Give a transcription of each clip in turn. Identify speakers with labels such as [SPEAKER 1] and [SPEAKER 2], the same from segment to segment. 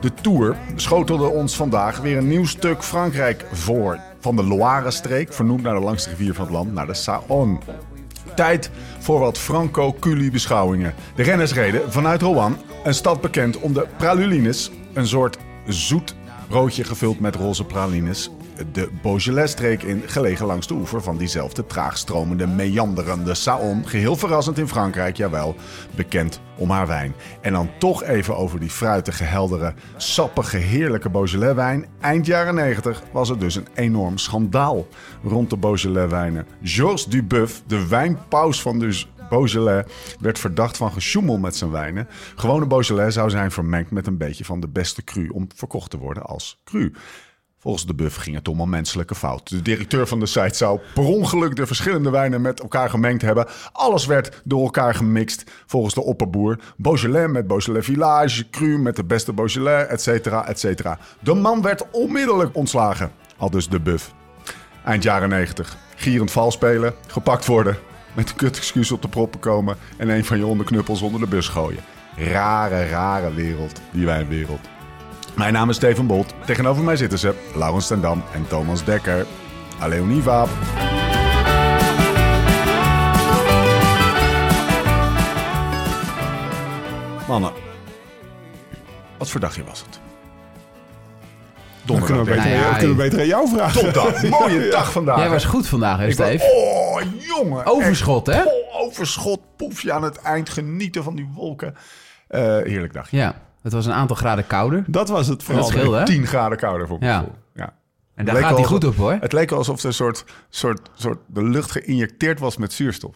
[SPEAKER 1] De Tour schotelde ons vandaag weer een nieuw stuk Frankrijk voor. Van de Loire-streek, vernoemd naar de langste rivier van het land, naar de Saône. Tijd voor wat Franco-Culi-beschouwingen. De renners reden vanuit Rouen, een stad bekend om de pralulines, een soort zoet broodje gevuld met roze pralines. De Beaujolais-streek in, gelegen langs de oever van diezelfde traagstromende, meanderende Saône. Geheel verrassend in Frankrijk, jawel, bekend om haar wijn. En dan toch even over die fruitige, heldere, sappige, heerlijke Beaujolais-wijn. Eind jaren 90 was er dus een enorm schandaal rond de Beaujolais-wijnen. Georges Duboeuf, de wijnpaus van dus Beaujolais werd verdacht van gesjoemel met zijn wijnen. Gewone Beaujolais zou zijn vermengd met een beetje van de beste cru om verkocht te worden als cru. Volgens de buff ging het om een menselijke fout. De directeur van de site zou per ongeluk de verschillende wijnen met elkaar gemengd hebben. Alles werd door elkaar gemixt volgens de opperboer. Beaujolais met Beaujolais Village, cru met de beste Beaujolais, et cetera, et cetera. De man werd onmiddellijk ontslagen, al dus de buff. Eind jaren 90. Gierend vals spelen, gepakt worden, met een kut excuus op de proppen komen en een van je onderknuppels onder de bus gooien. Rare, rare wereld, die wijnwereld. Mijn naam is Steven Bolt. Tegenover mij zitten ze Laurens ten Dam en Thomas Dekker. Allee, Univa. Mannen, wat voor dagje was het?
[SPEAKER 2] Dan kunnen we beter,
[SPEAKER 3] Nou ja,
[SPEAKER 2] aan- kunnen we beter aan jou vragen.
[SPEAKER 1] Donderdag. Mooie dag vandaag.
[SPEAKER 3] Jij was goed vandaag, hè, Steve?
[SPEAKER 1] Oh, jongen.
[SPEAKER 3] Overschot,
[SPEAKER 1] Echt,
[SPEAKER 3] hè?
[SPEAKER 1] oh, overschot, poefje aan het eind. Genieten van die wolken. Eh, heerlijk dagje.
[SPEAKER 3] Ja, het was een aantal graden kouder.
[SPEAKER 2] Dat was het vooral.
[SPEAKER 3] Dat scheelde, hè?
[SPEAKER 1] 10 graden kouder voor
[SPEAKER 3] Ja.
[SPEAKER 1] Ja.
[SPEAKER 3] En daar gaat hij goed op, hoor.
[SPEAKER 1] Het leek alsof er een soort, soort, soort de lucht geïnjecteerd was met zuurstof.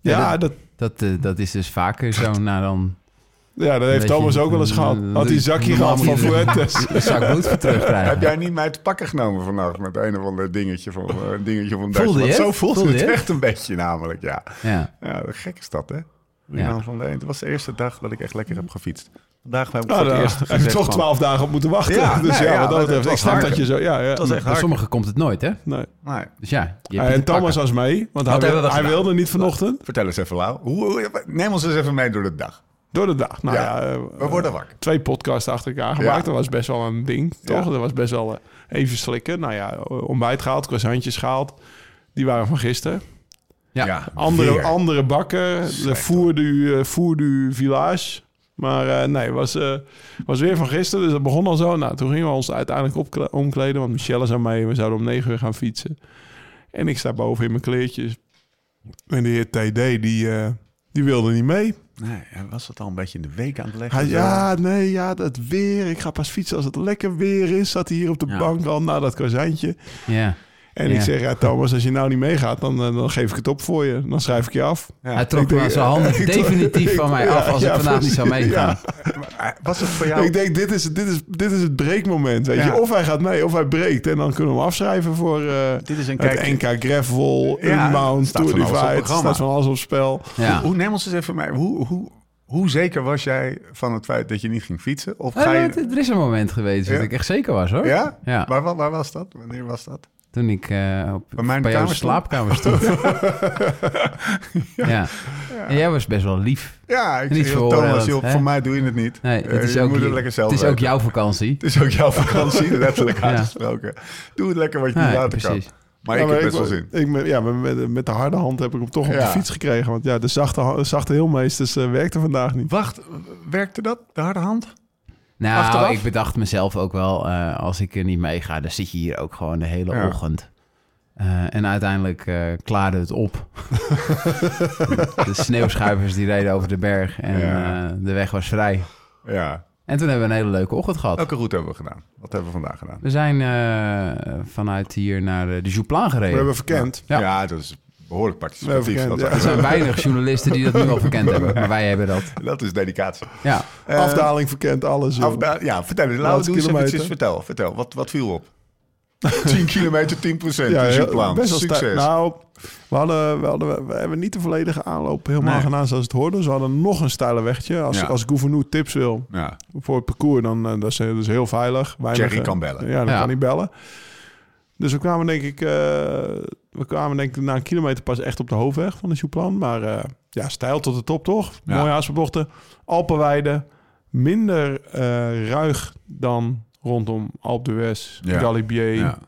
[SPEAKER 2] Ja, dat,
[SPEAKER 3] Dat, eh, dat is dus vaker zo na dan
[SPEAKER 2] ja, dat heeft
[SPEAKER 3] je,
[SPEAKER 2] Thomas ook wel eens gehad.
[SPEAKER 3] eh,
[SPEAKER 2] Had hij een zakje gehad van Fuentes.
[SPEAKER 3] een zak bloed voor terugkrijgen.
[SPEAKER 1] Heb jij niet mij te pakken genomen vannacht met een of ander dingetje van, eh, een dingetje van
[SPEAKER 3] Voelde
[SPEAKER 1] Duitsland?
[SPEAKER 3] je
[SPEAKER 1] Zo voelde,
[SPEAKER 3] Voelde
[SPEAKER 1] het
[SPEAKER 3] je
[SPEAKER 1] echt een beetje namelijk, ja.
[SPEAKER 3] Ja.
[SPEAKER 1] Ja, gek is dat, hè?
[SPEAKER 3] Ja.
[SPEAKER 1] Van de, het was de eerste dag dat ik echt lekker heb gefietst. Vandaag heb ik
[SPEAKER 2] Nou,
[SPEAKER 1] voor het eerst
[SPEAKER 2] heb je
[SPEAKER 1] gezegd
[SPEAKER 2] toch twaalf dagen op moeten wachten.
[SPEAKER 1] Ja,
[SPEAKER 2] dus
[SPEAKER 1] nee,
[SPEAKER 2] ja,
[SPEAKER 1] ja,
[SPEAKER 2] wat dat
[SPEAKER 1] het
[SPEAKER 2] betreft. Ik snap
[SPEAKER 1] hard.
[SPEAKER 2] dat je zo... Ja, ja.
[SPEAKER 3] Sommigen komt het nooit, hè?
[SPEAKER 2] Nee.
[SPEAKER 1] Nee.
[SPEAKER 3] Dus ja, je hebt
[SPEAKER 2] en Thomas was mee, want hij,
[SPEAKER 3] Wat hebben we
[SPEAKER 2] hij
[SPEAKER 3] gedaan?
[SPEAKER 2] wilde niet vanochtend.
[SPEAKER 1] Vertel eens even, Lau. Hoe, hoe- neem ons eens even mee door de dag.
[SPEAKER 2] Door de dag. Nou
[SPEAKER 1] Ja,
[SPEAKER 2] ja, eh,
[SPEAKER 1] We worden wakker.
[SPEAKER 2] twee podcasts achter elkaar gemaakt.
[SPEAKER 1] Ja.
[SPEAKER 2] Dat was best wel een ding, toch?
[SPEAKER 1] Ja.
[SPEAKER 2] Dat was best wel eh, even slikken. Nou ja, ontbijt gehaald, croissantjes gehaald. Die waren van gisteren.
[SPEAKER 3] Ja.
[SPEAKER 2] Andere,
[SPEAKER 1] weer.
[SPEAKER 2] andere bakken. De
[SPEAKER 1] Slecht,
[SPEAKER 2] Four du, eh, Four du Village. Maar eh, nee, was, eh, was weer van gisteren. Dus dat begon al zo. Nou, toen gingen we ons uiteindelijk omkleden. Want Michelle zou mee. We zouden om negen uur gaan fietsen. En ik sta boven in mijn kleertjes. En de heer TD, die, eh, die wilde niet mee.
[SPEAKER 1] Nee, hij was het al een beetje in de week aan het leggen.
[SPEAKER 2] Hij, ja, nee, ja, dat weer. Ik ga pas fietsen als het lekker weer is. Zat hij hier op de
[SPEAKER 3] Ja.
[SPEAKER 2] bank al na dat croissantje.
[SPEAKER 3] Ja.
[SPEAKER 2] En
[SPEAKER 3] Ja.
[SPEAKER 2] ik zeg, ja, Thomas, als je nou niet meegaat, dan, eh, dan geef ik het op voor je. Dan schrijf ik je af.
[SPEAKER 1] Ja.
[SPEAKER 3] Hij trok maar zijn handen
[SPEAKER 2] ik-
[SPEAKER 3] definitief van mij
[SPEAKER 2] Ja,
[SPEAKER 3] af als
[SPEAKER 2] ja,
[SPEAKER 3] ik vandaag niet zou meegaan.
[SPEAKER 1] Was het voor jou...
[SPEAKER 2] Ik denk, dit is, dit, is, dit is het breekmoment. Weet
[SPEAKER 1] Ja.
[SPEAKER 2] je? Of hij gaat mee, of hij breekt. En dan kunnen we hem afschrijven voor eh,
[SPEAKER 1] Dit is een
[SPEAKER 2] het
[SPEAKER 1] kijk...
[SPEAKER 2] NK Gravel, Unbound,
[SPEAKER 1] staat
[SPEAKER 2] Tour
[SPEAKER 1] van alles op
[SPEAKER 2] Divide.
[SPEAKER 1] programma.
[SPEAKER 2] staat van alles op spel.
[SPEAKER 3] Ja.
[SPEAKER 1] Hoe, hoe, neem ons eens even mee. Hoe, hoe, hoe zeker was jij van het feit dat je niet ging fietsen? Of ga
[SPEAKER 3] Eh,
[SPEAKER 1] je...
[SPEAKER 3] het- Er is een moment geweest dat ik echt zeker was, hoor.
[SPEAKER 1] Ja? Waar, waar was dat? Wanneer was dat?
[SPEAKER 3] Toen ik eh, op,
[SPEAKER 1] Bij mij in de
[SPEAKER 3] bij jouw
[SPEAKER 1] kamer stond?
[SPEAKER 3] slaapkamer stond. ja. En jij was best wel lief.
[SPEAKER 1] Ja, ik
[SPEAKER 3] Niet
[SPEAKER 1] zeg, Thomas, joh,
[SPEAKER 3] hè?
[SPEAKER 1] voor mij doe je het niet.
[SPEAKER 3] Nee,
[SPEAKER 1] Eh,
[SPEAKER 3] het is,
[SPEAKER 1] je
[SPEAKER 3] ook,
[SPEAKER 1] moet
[SPEAKER 3] je-
[SPEAKER 1] het lekker zelf
[SPEAKER 3] het is ook jouw vakantie.
[SPEAKER 1] Het is ook jouw vakantie, letterlijk
[SPEAKER 3] Ja.
[SPEAKER 1] uitgesproken. Doe het lekker wat je
[SPEAKER 3] Ja,
[SPEAKER 1] niet laten
[SPEAKER 3] precies.
[SPEAKER 1] kan. Maar
[SPEAKER 2] Ja,
[SPEAKER 1] ik heb best wel zin.
[SPEAKER 2] Ik, met- ja, met, met de harde hand heb ik hem toch op
[SPEAKER 1] Ja.
[SPEAKER 2] de fiets gekregen. Want ja, de zachte, ha- zachte heelmeesters eh, werkte vandaag niet.
[SPEAKER 1] Wacht, werkte dat, de harde hand?
[SPEAKER 3] Nou,
[SPEAKER 1] Achteraf?
[SPEAKER 3] ik bedacht mezelf ook wel, eh, als ik er niet meega, dan zit je hier ook gewoon de hele
[SPEAKER 1] Ja.
[SPEAKER 3] ochtend. Eh, en uiteindelijk eh, klaarde het op. de sneeuwschuivers die reden over de berg en
[SPEAKER 1] Ja.
[SPEAKER 3] de weg was vrij.
[SPEAKER 1] Ja.
[SPEAKER 3] En toen hebben we een hele leuke ochtend gehad.
[SPEAKER 1] Welke route hebben we gedaan? Wat hebben we vandaag gedaan?
[SPEAKER 3] We zijn vanuit hier naar de Jouplan
[SPEAKER 2] We
[SPEAKER 3] gereden.
[SPEAKER 2] hebben verkend.
[SPEAKER 3] Ja.
[SPEAKER 1] Ja, dat is behoorlijk participatief. Dat,
[SPEAKER 2] verkend, ja.
[SPEAKER 3] Er zijn weinig journalisten die dat nu al verkend hebben. Maar wij hebben dat.
[SPEAKER 1] dat is dedicatie.
[SPEAKER 3] Ja.
[SPEAKER 1] Eh,
[SPEAKER 2] Afdaling verkent alles.
[SPEAKER 1] afda- ja, vertel eens. Laten we eens. Vertel, vertel. Wat, wat viel op? 10 kilometer, 10 procent.
[SPEAKER 2] Ja,
[SPEAKER 1] is plan.
[SPEAKER 2] best
[SPEAKER 1] Succes.
[SPEAKER 2] Nou, we, hadden, we, hadden, we hebben niet de volledige aanloop helemaal
[SPEAKER 1] Nee.
[SPEAKER 2] gedaan zoals het hoorde. Dus we hadden nog een steile wegje. Als,
[SPEAKER 1] Ja.
[SPEAKER 2] als Gouverneur tips wil
[SPEAKER 1] ja.
[SPEAKER 2] voor het parcours, dan uh, dat is, dat is heel veilig. Weinig, eh,
[SPEAKER 1] kan bellen.
[SPEAKER 2] Ja, dan
[SPEAKER 3] Ja.
[SPEAKER 2] kan hij bellen. Dus we kwamen denk ik, eh, we kwamen denk ik na een kilometer pas echt op de hoofdweg van de Jouplan. Maar eh, ja, stijl tot de top toch?
[SPEAKER 1] Ja.
[SPEAKER 2] Mooie haarsbochten. Alpenweide. Minder eh, ruig dan rondom Alpe d'Huez,
[SPEAKER 1] Ja.
[SPEAKER 2] Galibier,
[SPEAKER 1] Ja.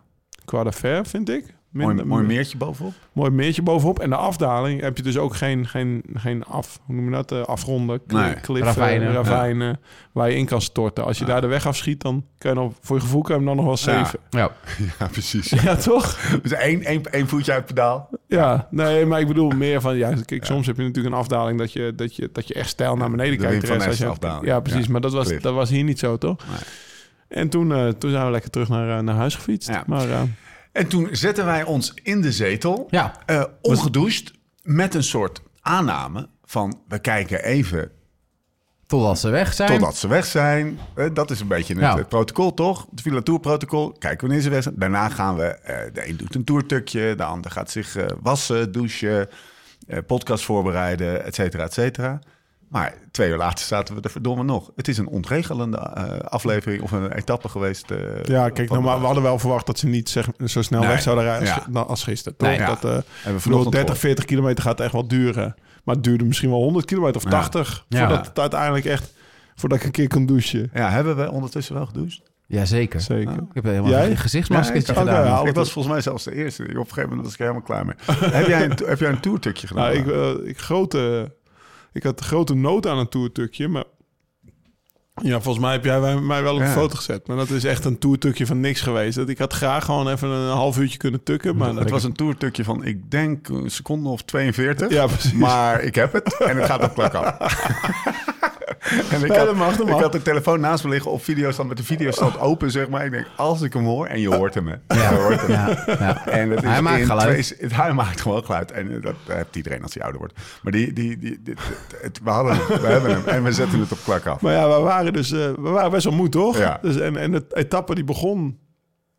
[SPEAKER 2] Croix de Fer, vind ik.
[SPEAKER 1] Mooi,
[SPEAKER 2] Minder-
[SPEAKER 1] mooi meertje bovenop.
[SPEAKER 2] mooi meertje bovenop. En de afdaling heb je dus ook geen, geen, geen af, hoe noem je dat, eh, afronden,
[SPEAKER 1] Nee.
[SPEAKER 2] kliffen,
[SPEAKER 3] Ravijnen.
[SPEAKER 2] ravijnen, waar je in kan storten. Als je
[SPEAKER 1] Ja.
[SPEAKER 2] daar de weg afschiet, dan kan je nog, voor je gevoel kan je hem dan nog wel
[SPEAKER 1] Ja.
[SPEAKER 2] saven.
[SPEAKER 3] Ja.
[SPEAKER 1] Ja, precies.
[SPEAKER 2] Ja, toch?
[SPEAKER 1] Dus één, één, één voetje uit het pedaal.
[SPEAKER 2] Ja, nee, maar ik bedoel meer van, ja, kijk, soms heb je natuurlijk een afdaling dat je, dat je, dat je echt stijl naar beneden
[SPEAKER 1] de
[SPEAKER 2] kijkt.
[SPEAKER 1] Van
[SPEAKER 2] rest als je-
[SPEAKER 1] afdaling.
[SPEAKER 2] Ja, precies,
[SPEAKER 1] Ja,
[SPEAKER 2] maar dat was,
[SPEAKER 1] cliff.
[SPEAKER 2] dat was hier niet zo, toch?
[SPEAKER 1] Nee.
[SPEAKER 2] En toen, eh, toen zijn we lekker terug naar, eh, naar huis gefietst.
[SPEAKER 1] Ja.
[SPEAKER 2] Maar eh,
[SPEAKER 1] En toen zetten wij ons in de zetel,
[SPEAKER 3] Ja.
[SPEAKER 1] eh, ongedoucht, met een soort aanname van... we kijken even
[SPEAKER 3] Totdat ze weg zijn.
[SPEAKER 1] totdat ze weg zijn. Eh, dat is een beetje het,
[SPEAKER 3] Ja.
[SPEAKER 1] protocol, toch? Het Villa Tour protocol. Kijken wanneer ze weg zijn. Daarna gaan we... eh, de een doet een toertukje, de ander gaat zich wassen, douchen... podcast voorbereiden, et cetera, et cetera. Maar twee uur later zaten we er verdomme nog. Het is een ontregelende eh, aflevering of een etappe geweest. eh,
[SPEAKER 2] ja, kijk, nou, maar we hadden wel verwacht dat ze niet zeg, zo snel
[SPEAKER 1] Nee.
[SPEAKER 2] weg zouden rijden als,
[SPEAKER 1] Ja.
[SPEAKER 2] als gisteren. Toch?
[SPEAKER 3] Nee,
[SPEAKER 1] ja.
[SPEAKER 2] dat, eh,
[SPEAKER 1] we
[SPEAKER 2] ik bedoel,
[SPEAKER 1] vanochtend
[SPEAKER 2] 30,
[SPEAKER 1] gehoord.
[SPEAKER 2] 40 kilometer gaat echt wel duren. Maar het duurde misschien wel 100 kilometer of
[SPEAKER 1] Ja.
[SPEAKER 2] 80.
[SPEAKER 3] Ja.
[SPEAKER 2] Voordat het uiteindelijk echt... Voordat ik een keer kon douchen.
[SPEAKER 1] Ja, hebben we ondertussen wel gedoucht?
[SPEAKER 3] Jazeker.
[SPEAKER 2] Zeker.
[SPEAKER 3] Ik heb helemaal
[SPEAKER 2] Jij?
[SPEAKER 3] een gezichtsmaskertje
[SPEAKER 1] Ja, ik-
[SPEAKER 2] Oké,
[SPEAKER 3] gedaan.
[SPEAKER 1] ik
[SPEAKER 2] het
[SPEAKER 1] was volgens mij zelfs de eerste. Op een gegeven moment was ik helemaal klaar mee. heb, jij een, heb jij een toertukje gedaan?
[SPEAKER 2] Nou, ik, eh, ik, grote, ik had grote nood aan een toertukje, maar... Ja, volgens mij heb jij mij- wel op
[SPEAKER 1] Ja.
[SPEAKER 2] een foto gezet. Maar dat is echt een toertukje van niks geweest. Dat Ik had graag gewoon even een half uurtje kunnen tukken. Maar
[SPEAKER 1] het was een toertukje van, ik denk, een seconde of 42.
[SPEAKER 2] Ja, precies.
[SPEAKER 1] Maar ik heb het en het gaat op klak af. en ik had,
[SPEAKER 2] mag,
[SPEAKER 1] ik had de telefoon naast me liggen op videostand met de videostand open, zeg maar. Ik denk, als ik hem hoor, en je hoort hem, hè.
[SPEAKER 3] Ja.
[SPEAKER 1] Hoort hem.
[SPEAKER 3] Ja, ja.
[SPEAKER 1] En dat is
[SPEAKER 3] Hij maakt geluid.
[SPEAKER 1] twee- het, hij maakt gewoon geluid. En eh, dat heeft iedereen als hij ouder wordt. Maar die, die, die, dit- het, we hadden we hebben hem. En we zetten het op klak af.
[SPEAKER 2] Maar ja, we waren dus eh, we waren best wel moe, toch?
[SPEAKER 1] Ja.
[SPEAKER 2] Dus, en, en de etappe die begon,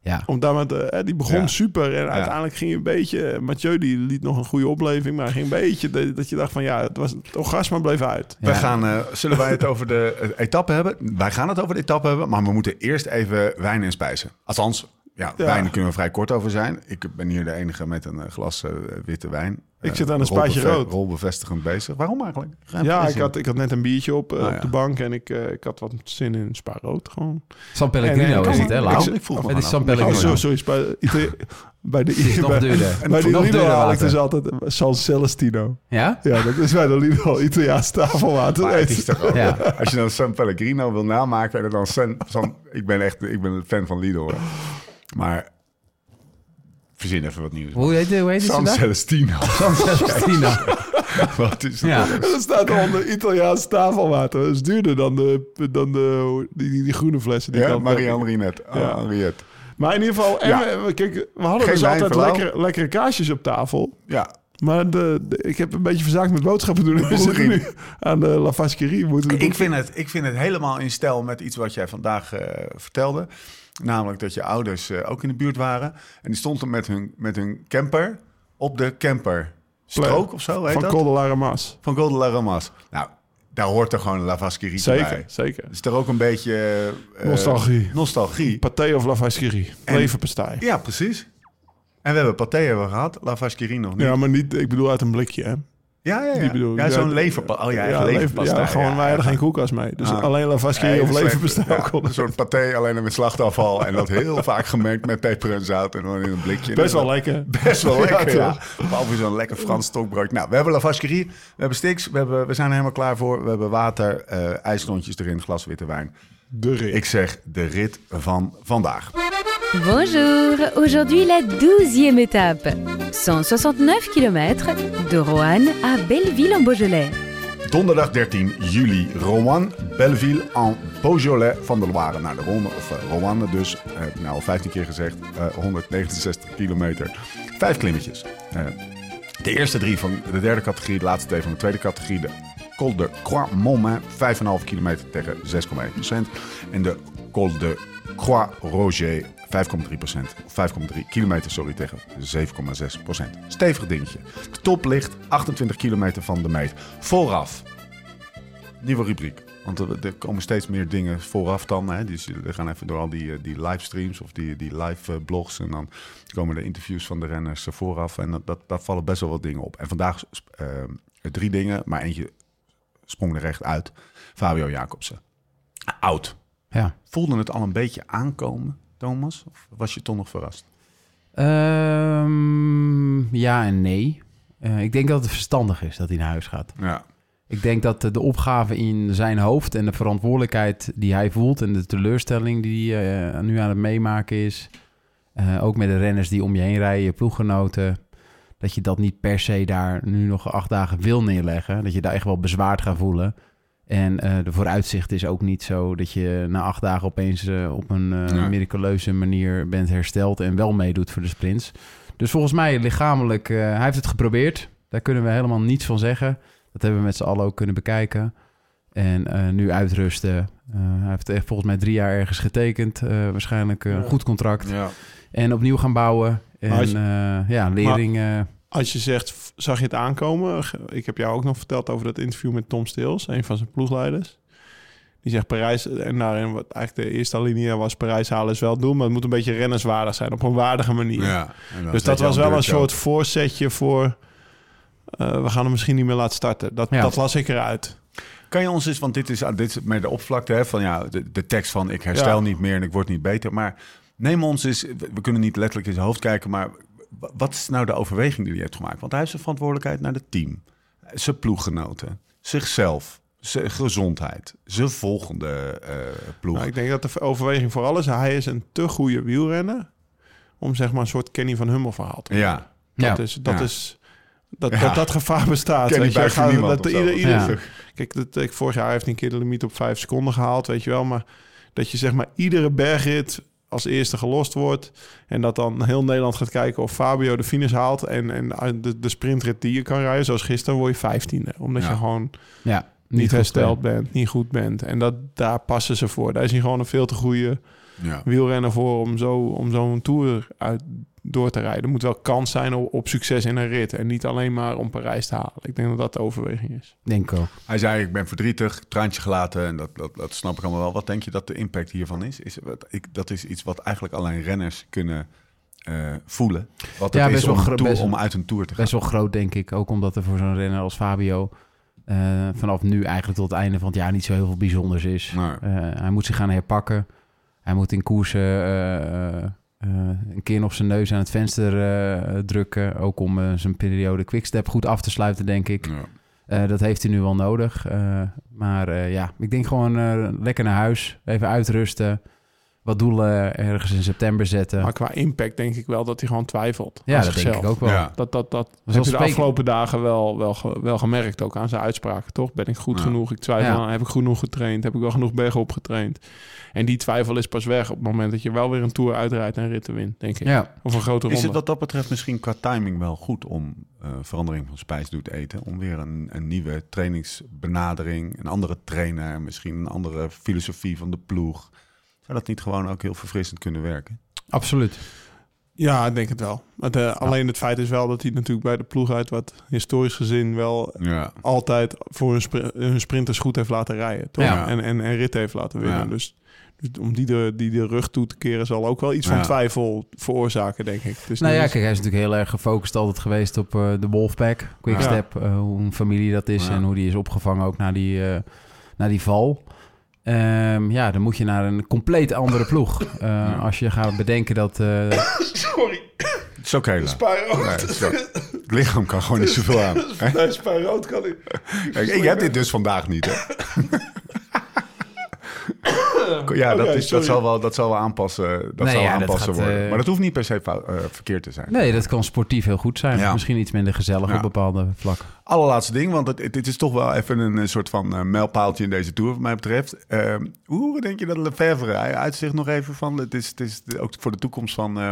[SPEAKER 3] ja.
[SPEAKER 2] om daar met, eh, die begon
[SPEAKER 1] Ja.
[SPEAKER 2] super. En uiteindelijk ging je een beetje... Mathieu die liet nog een goede opleving, maar ging een beetje... Dat, dat je dacht van ja, het, was, het orgasme bleef uit.
[SPEAKER 3] Ja.
[SPEAKER 1] gaan, eh, zullen wij het over de eh, etappe hebben? Wij gaan het over de etappe hebben, maar we moeten eerst even wijn en spijzen. Althans, ja,
[SPEAKER 2] Ja.
[SPEAKER 1] wijn kunnen we vrij kort over zijn. Ik ben hier de enige met een eh, glas eh, witte wijn.
[SPEAKER 2] Ik
[SPEAKER 1] Eh,
[SPEAKER 2] zit aan een spaatje rood.
[SPEAKER 1] Rolbevestigend bezig. Waarom eigenlijk? Geen
[SPEAKER 2] Ja, ik had, ik had net een biertje op, op
[SPEAKER 1] ja.
[SPEAKER 2] de bank en ik, eh, ik had wat zin in spa rood gewoon.
[SPEAKER 3] San Pellegrino is het, hè,
[SPEAKER 2] ik- ik-
[SPEAKER 1] vroeg me
[SPEAKER 3] Het is San
[SPEAKER 1] af.
[SPEAKER 2] Oh,
[SPEAKER 3] Pellegrino.
[SPEAKER 2] zo, sorry, bij, de,
[SPEAKER 3] Het is nog
[SPEAKER 2] bij,
[SPEAKER 3] duurder.
[SPEAKER 2] bij die
[SPEAKER 3] Nog
[SPEAKER 2] Lidl haal ik dus altijd San Celestino.
[SPEAKER 3] Ja?
[SPEAKER 2] Ja, dat is bij de Lidl Italiaans tafelwater.
[SPEAKER 1] Maar het is toch ook,
[SPEAKER 3] Ja.
[SPEAKER 1] Als je dan San Pellegrino wil namaken en dan San, San- ik ben echt ik ben een fan van Lidl. Hoor. Maar verzin even wat nieuws.
[SPEAKER 3] Hoe heet, hoe heet het
[SPEAKER 1] San? Celestino.
[SPEAKER 3] San Celestino.
[SPEAKER 1] wat is dat?
[SPEAKER 3] Ja.
[SPEAKER 2] Er staat onder Italiaans tafelwater. Dat is duurder dan, de, dan de, die, die, die groene flessen. Die
[SPEAKER 1] Ja, Marie-Henriette. Oh,
[SPEAKER 2] Ja.
[SPEAKER 1] Henriette.
[SPEAKER 2] Maar in ieder geval, en
[SPEAKER 1] Ja.
[SPEAKER 2] we, kijk, we hadden
[SPEAKER 1] Geen
[SPEAKER 2] dus altijd lekkere, lekkere kaasjes op tafel.
[SPEAKER 1] Ja,
[SPEAKER 2] Maar de, de- ik heb een beetje verzaakt met boodschappen doen. We zitten nu aan de La Vasquerie. Moeten
[SPEAKER 1] Ik vind, het, ik vind het helemaal in stijl met iets wat jij vandaag eh, vertelde. Namelijk dat je ouders eh, ook in de buurt waren. En die stonden met hun, met hun camper op de camper. Strook of zo, heet
[SPEAKER 2] van
[SPEAKER 1] dat?
[SPEAKER 2] Ramas.
[SPEAKER 1] van Golden La Ramas. Nou, daar hoort er gewoon La Vasquerie
[SPEAKER 2] Zeker,
[SPEAKER 1] bij.
[SPEAKER 2] zeker.
[SPEAKER 1] Is er ook een beetje... eh,
[SPEAKER 2] Nostalgie.
[SPEAKER 1] Nostalgie.
[SPEAKER 2] Pathé of La Vasquerie.
[SPEAKER 1] En-
[SPEAKER 2] Leverpastei.
[SPEAKER 1] Ja, precies. En we hebben paté hebben we gehad. La Vasquerie nog niet.
[SPEAKER 2] Ja, maar niet, ik bedoel uit een blikje, hè?
[SPEAKER 1] Ja, ja, ja.
[SPEAKER 2] Die bedoel ik.
[SPEAKER 1] ja zo'n
[SPEAKER 2] Ja,
[SPEAKER 1] leverpastei. Oh ja, echt
[SPEAKER 2] lever-
[SPEAKER 1] leverpastei.
[SPEAKER 2] Ja, gewoon, wij hadden geen koelkast mee. Dus
[SPEAKER 1] Ah.
[SPEAKER 2] alleen La Vasquerie of
[SPEAKER 1] Ja, ja,
[SPEAKER 2] konden.
[SPEAKER 1] Een soort paté, alleen met slachtafval. En dat heel vaak gemengd met peper en zout. En dan in een blikje.
[SPEAKER 2] Best wel lekker.
[SPEAKER 1] Best wel lekker,
[SPEAKER 2] Ja,
[SPEAKER 1] ja. Behalve zo'n lekker Frans stokbrood. Nou, we hebben La Vasquerie, we hebben Stix, we, hebben, we zijn er helemaal klaar voor. We hebben water, eh ijsklontjes erin, glas witte wijn.
[SPEAKER 2] De rit.
[SPEAKER 1] Ik zeg de rit van vandaag.
[SPEAKER 4] Bonjour, aujourd'hui la douzième étape. 169 km de Roanne à Belleville en Beaujolais.
[SPEAKER 1] Donderdag 13 juli, Rouen, Belleville en Beaujolais van de Loire naar de Ronde. Of uh, Roanne dus, uh, nou al 15 keer gezegd, uh, 169 kilometer. Vijf klimmetjes. De eerste drie van de derde categorie, de laatste twee van de tweede categorie. De Col de Croix-Montmain, 5,5 kilometer tegen 6,1 procent. En de Col de Croix-Roger, 5,3 procent. 5,3 kilometer, sorry, tegen 7,6 procent. Stevig dingetje. De top ligt 28 kilometer van de meet. Vooraf. Nieuwe rubriek. Want er, komen steeds meer dingen vooraf dan. Hè. Dus we gaan even door al die, eh, die livestreams of die, die live eh, blogs. En dan komen de interviews van de renners eh, vooraf. En dat, dat, daar vallen best wel wat dingen op. En vandaag drie dingen, maar eentje sprong er recht uit. Fabio Jacobsen. Oud.
[SPEAKER 3] Ja.
[SPEAKER 1] Voelde het al een beetje aankomen, Thomas? Of was je toch nog verrast?
[SPEAKER 3] Ehm, ja en nee. Eh, ik denk dat het verstandig is dat hij naar huis gaat.
[SPEAKER 1] Ja.
[SPEAKER 3] Ik denk dat de, opgave in zijn hoofd en de verantwoordelijkheid die hij voelt... en de teleurstelling die hij eh, nu aan het meemaken is... eh, ook met de renners die om je heen rijden, je ploeggenoten... dat je dat niet per se daar nu nog acht dagen wil neerleggen. Dat je daar echt wel bezwaard gaat voelen. En eh, de vooruitzicht is ook niet zo dat je na acht dagen opeens eh, op een eh,
[SPEAKER 1] Nee.
[SPEAKER 3] miraculeuze manier bent hersteld en wel meedoet voor de sprints. Dus volgens mij lichamelijk, eh, hij heeft het geprobeerd. Daar kunnen we helemaal niets van zeggen. Dat hebben we met z'n allen ook kunnen bekijken. En eh, nu uitrusten. Eh, hij heeft echt volgens mij drie jaar ergens getekend. eh, waarschijnlijk een
[SPEAKER 2] Ja.
[SPEAKER 3] goed contract.
[SPEAKER 1] ja.
[SPEAKER 3] En opnieuw gaan bouwen. En
[SPEAKER 2] Maar als je-
[SPEAKER 3] eh, ja, lering. eh,
[SPEAKER 2] Als je zegt, zag je het aankomen? Ik heb jou ook nog verteld over dat interview met Tom Stils, een van zijn ploegleiders. Die zegt Parijs, en daarin wat eigenlijk de eerste linie was Parijs halen is wel doel, maar het moet een beetje rennerswaardig zijn, op een waardige manier.
[SPEAKER 1] ja.
[SPEAKER 2] Dus dat was wel een soort voorzetje voor, eh, we gaan hem misschien niet meer laten starten. Dat,
[SPEAKER 3] Ja.
[SPEAKER 2] dat las ik eruit.
[SPEAKER 1] Kan je ons eens, want dit is, ah, dit is met de oppervlakte hè, van ja, de, de tekst van ik herstel
[SPEAKER 2] Ja.
[SPEAKER 1] niet meer en ik word niet beter. Maar neem ons eens, we kunnen niet letterlijk in zijn hoofd kijken, maar wat is nou de overweging die hij heeft gemaakt? Want hij heeft zijn verantwoordelijkheid naar het team, zijn ploeggenoten, zichzelf, zijn gezondheid, zijn volgende eh, ploeg.
[SPEAKER 2] Nou, ik denk dat de overweging vooral is, hij is een te goede wielrenner om zeg maar een soort Kenny van Hummel verhaal te maken.
[SPEAKER 1] ja,
[SPEAKER 3] ja.
[SPEAKER 2] Dat is, dat
[SPEAKER 1] Ja.
[SPEAKER 2] is dat,
[SPEAKER 1] Ja.
[SPEAKER 2] dat dat gevaar bestaat. Weet je. Gaat- dat
[SPEAKER 1] of zo.
[SPEAKER 2] ieder, ieder,
[SPEAKER 3] Ja.
[SPEAKER 2] Kijk, dat, ik, vorig jaar heeft hij een keer de limiet op vijf seconden gehaald, weet je wel. Maar dat je zeg maar iedere bergrit als eerste gelost wordt. En dat dan heel Nederland gaat kijken of Fabio de finish haalt. En, en de, de sprintrit die je kan rijden, zoals gisteren, word je vijftiende. Omdat
[SPEAKER 1] Ja.
[SPEAKER 2] je gewoon
[SPEAKER 3] ja,
[SPEAKER 2] niet, hersteld bent, niet goed bent. En dat, daar passen ze voor. Daar is hij gewoon een veel te goede
[SPEAKER 1] ja.
[SPEAKER 2] wielrenner voor om zo om zo'n tour uit door te rijden. Er moet wel kans zijn op, op succes in een rit. En niet alleen maar om Parijs te halen. Ik denk dat dat de overweging is.
[SPEAKER 3] Denk ook.
[SPEAKER 1] Hij zei, ik ben verdrietig, traantje gelaten en dat, dat, dat snap ik allemaal wel. Wat denk je dat de impact hiervan is? is wat, ik, dat is iets wat eigenlijk alleen renners kunnen eh, voelen. Wat het
[SPEAKER 3] Ja,
[SPEAKER 1] is
[SPEAKER 3] best wel
[SPEAKER 1] om, tour-
[SPEAKER 3] best wel-
[SPEAKER 1] om uit een tour te gaan.
[SPEAKER 3] Best wel groot, denk ik. Ook omdat er voor zo'n renner als Fabio... eh, vanaf nu eigenlijk tot het einde van het jaar niet zo heel veel bijzonders is. Eh, hij moet zich gaan herpakken. Hij moet in koersen een keer nog zijn neus aan het venster eh, drukken. Ook om eh, zijn periode quickstep goed af te sluiten, denk ik.
[SPEAKER 1] Ja.
[SPEAKER 3] Eh, dat heeft hij nu wel nodig. Eh, maar eh, ja, ik denk gewoon eh, lekker naar huis. Even uitrusten. Wat doelen ergens in september zetten.
[SPEAKER 2] Maar qua impact denk ik wel dat hij gewoon twijfelt.
[SPEAKER 3] ja, dat
[SPEAKER 2] zichzelf.
[SPEAKER 3] denk ik ook wel.
[SPEAKER 1] Ja.
[SPEAKER 2] Dat, dat, dat
[SPEAKER 3] wel
[SPEAKER 2] heb je de
[SPEAKER 3] spreken.
[SPEAKER 2] afgelopen dagen wel, wel, wel gemerkt, ook aan zijn uitspraken, toch? Ben ik goed
[SPEAKER 1] Ja.
[SPEAKER 2] genoeg? Ik twijfel
[SPEAKER 3] Ja.
[SPEAKER 2] aan, heb ik genoeg getraind? Heb ik wel genoeg bergen opgetraind? En die twijfel is pas weg op het moment dat je wel weer een Tour uitrijdt en ritten wint, denk ik.
[SPEAKER 3] Ja,
[SPEAKER 2] Of een grote
[SPEAKER 1] Is
[SPEAKER 2] ronde.
[SPEAKER 1] het wat dat betreft misschien qua timing wel goed om eh, verandering van spijs doet eten? Om weer een, een nieuwe trainingsbenadering, een andere trainer, misschien een andere filosofie van de ploeg. Zou dat niet gewoon ook heel verfrissend kunnen werken?
[SPEAKER 3] absoluut.
[SPEAKER 2] Ja, ik denk het wel. Maar de- alleen het feit is wel dat hij natuurlijk bij de ploeg uit wat historisch gezin wel
[SPEAKER 1] Ja.
[SPEAKER 2] altijd voor hun, spri- hun sprinters goed heeft laten rijden. Toch?
[SPEAKER 1] Ja.
[SPEAKER 2] En, en, en rit heeft laten winnen.
[SPEAKER 1] Ja.
[SPEAKER 2] Dus, dus om die de, die de rug toe te keren zal ook wel iets van twijfel veroorzaken, denk ik. Dus
[SPEAKER 3] Nou ja, kijk, hij is natuurlijk heel erg gefocust altijd geweest op eh, de Wolfpack, Quickstep, eh, hoe een familie dat is
[SPEAKER 1] Ja.
[SPEAKER 3] en hoe die is opgevangen ook na die, eh, na die val. Ehm, ja, dan moet je naar een compleet andere ploeg. Eh, Als je gaat bedenken dat... eh,
[SPEAKER 2] Sorry,
[SPEAKER 1] Het is laat.
[SPEAKER 2] spijrood.
[SPEAKER 1] Nee, het, is ook- het lichaam kan gewoon niet zoveel aan.
[SPEAKER 2] Nee, spijrood kan ik.
[SPEAKER 1] Kijk, ik heb dit dus vandaag niet, hè? Ja, dat,
[SPEAKER 2] Oké,
[SPEAKER 1] is, dat, zal wel, dat zal wel aanpassen, dat
[SPEAKER 3] Nee,
[SPEAKER 1] zal
[SPEAKER 3] ja, dat
[SPEAKER 1] aanpassen
[SPEAKER 3] gaat,
[SPEAKER 1] worden.
[SPEAKER 3] eh,
[SPEAKER 1] Maar dat hoeft niet per se fout, eh, verkeerd te zijn.
[SPEAKER 3] nee, dat kan sportief heel goed zijn.
[SPEAKER 1] Ja.
[SPEAKER 3] Misschien iets minder gezellig
[SPEAKER 1] Ja.
[SPEAKER 3] op bepaalde vlakken.
[SPEAKER 1] Allerlaatste ding, want het, het, is toch wel even een, soort van uh, mijlpaaltje in deze Tour, wat mij betreft. Uh, hoe denk je dat Lefebvre, hij uitzicht nog even van, het is, het is ook voor de toekomst van, uh,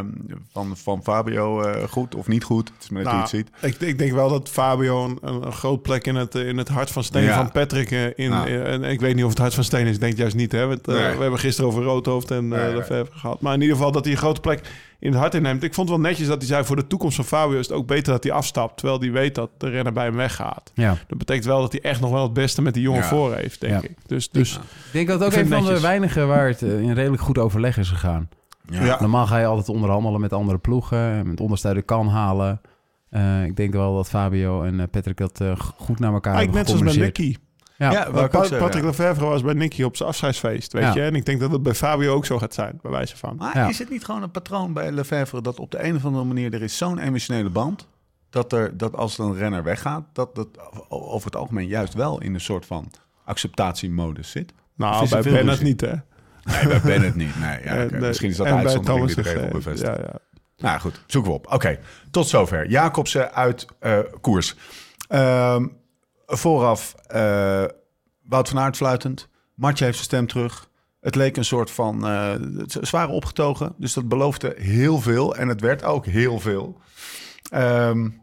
[SPEAKER 1] van, van Fabio uh, goed of niet goed? Het is maar net nou, hoe het ziet.
[SPEAKER 2] Ik, ik, denk wel dat Fabio een, een groot plek in het, in het hart van steen ja. van Patrick in, nou. en ik weet niet of het hart van steen is, ik denk juist niet. Hè? We, nee. we hebben gisteren over Roodhoofd en Lefebvre gehad. Maar in ieder geval dat hij een grote plek in het hart inneemt. Ik vond het wel netjes dat hij zei... voor de toekomst van Fabio is het ook beter dat hij afstapt... terwijl hij weet dat de renner bij hem weggaat.
[SPEAKER 3] Ja.
[SPEAKER 2] Dat betekent wel dat hij echt nog wel het beste met die jongen voor heeft, denk ik. Dus, dus
[SPEAKER 3] ik denk dat ook een van de weinigen... waar het in redelijk goed overleg is gegaan. Ja. Normaal ga je altijd onderhandelen met andere ploegen... met ondersteunen kan halen... Uh, ik denk wel dat Fabio en Patrick dat uh, goed naar elkaar hebben
[SPEAKER 2] Net zoals met Nicky. Ja, ja pa Patrick Lefevre was bij Nicky op zijn afscheidsfeest, weet je. En ik denk dat het bij Fabio ook zo gaat zijn, bij wijze van.
[SPEAKER 1] Maar is het niet gewoon een patroon bij Lefevre... dat op de een of andere manier... er is zo'n emotionele band... dat, er, dat als een renner weggaat... dat dat over het algemeen juist wel in een soort van acceptatiemodus zit?
[SPEAKER 2] Nou, bij Bennett niet, hè?
[SPEAKER 1] Nee, bij Bennett niet. Nee, ja, okay. Misschien is dat uitzondering die de regel bevestigt. Ja, ja. Nou goed, zoeken we op. Oké, tot zover. Jacobsen uit uh, koers. Uh, vooraf uh, Wout van Aert fluitend. Martje heeft zijn stem terug. Het leek een soort van... Uh, ze waren opgetogen, dus dat beloofde heel veel. En het werd ook heel veel. Um,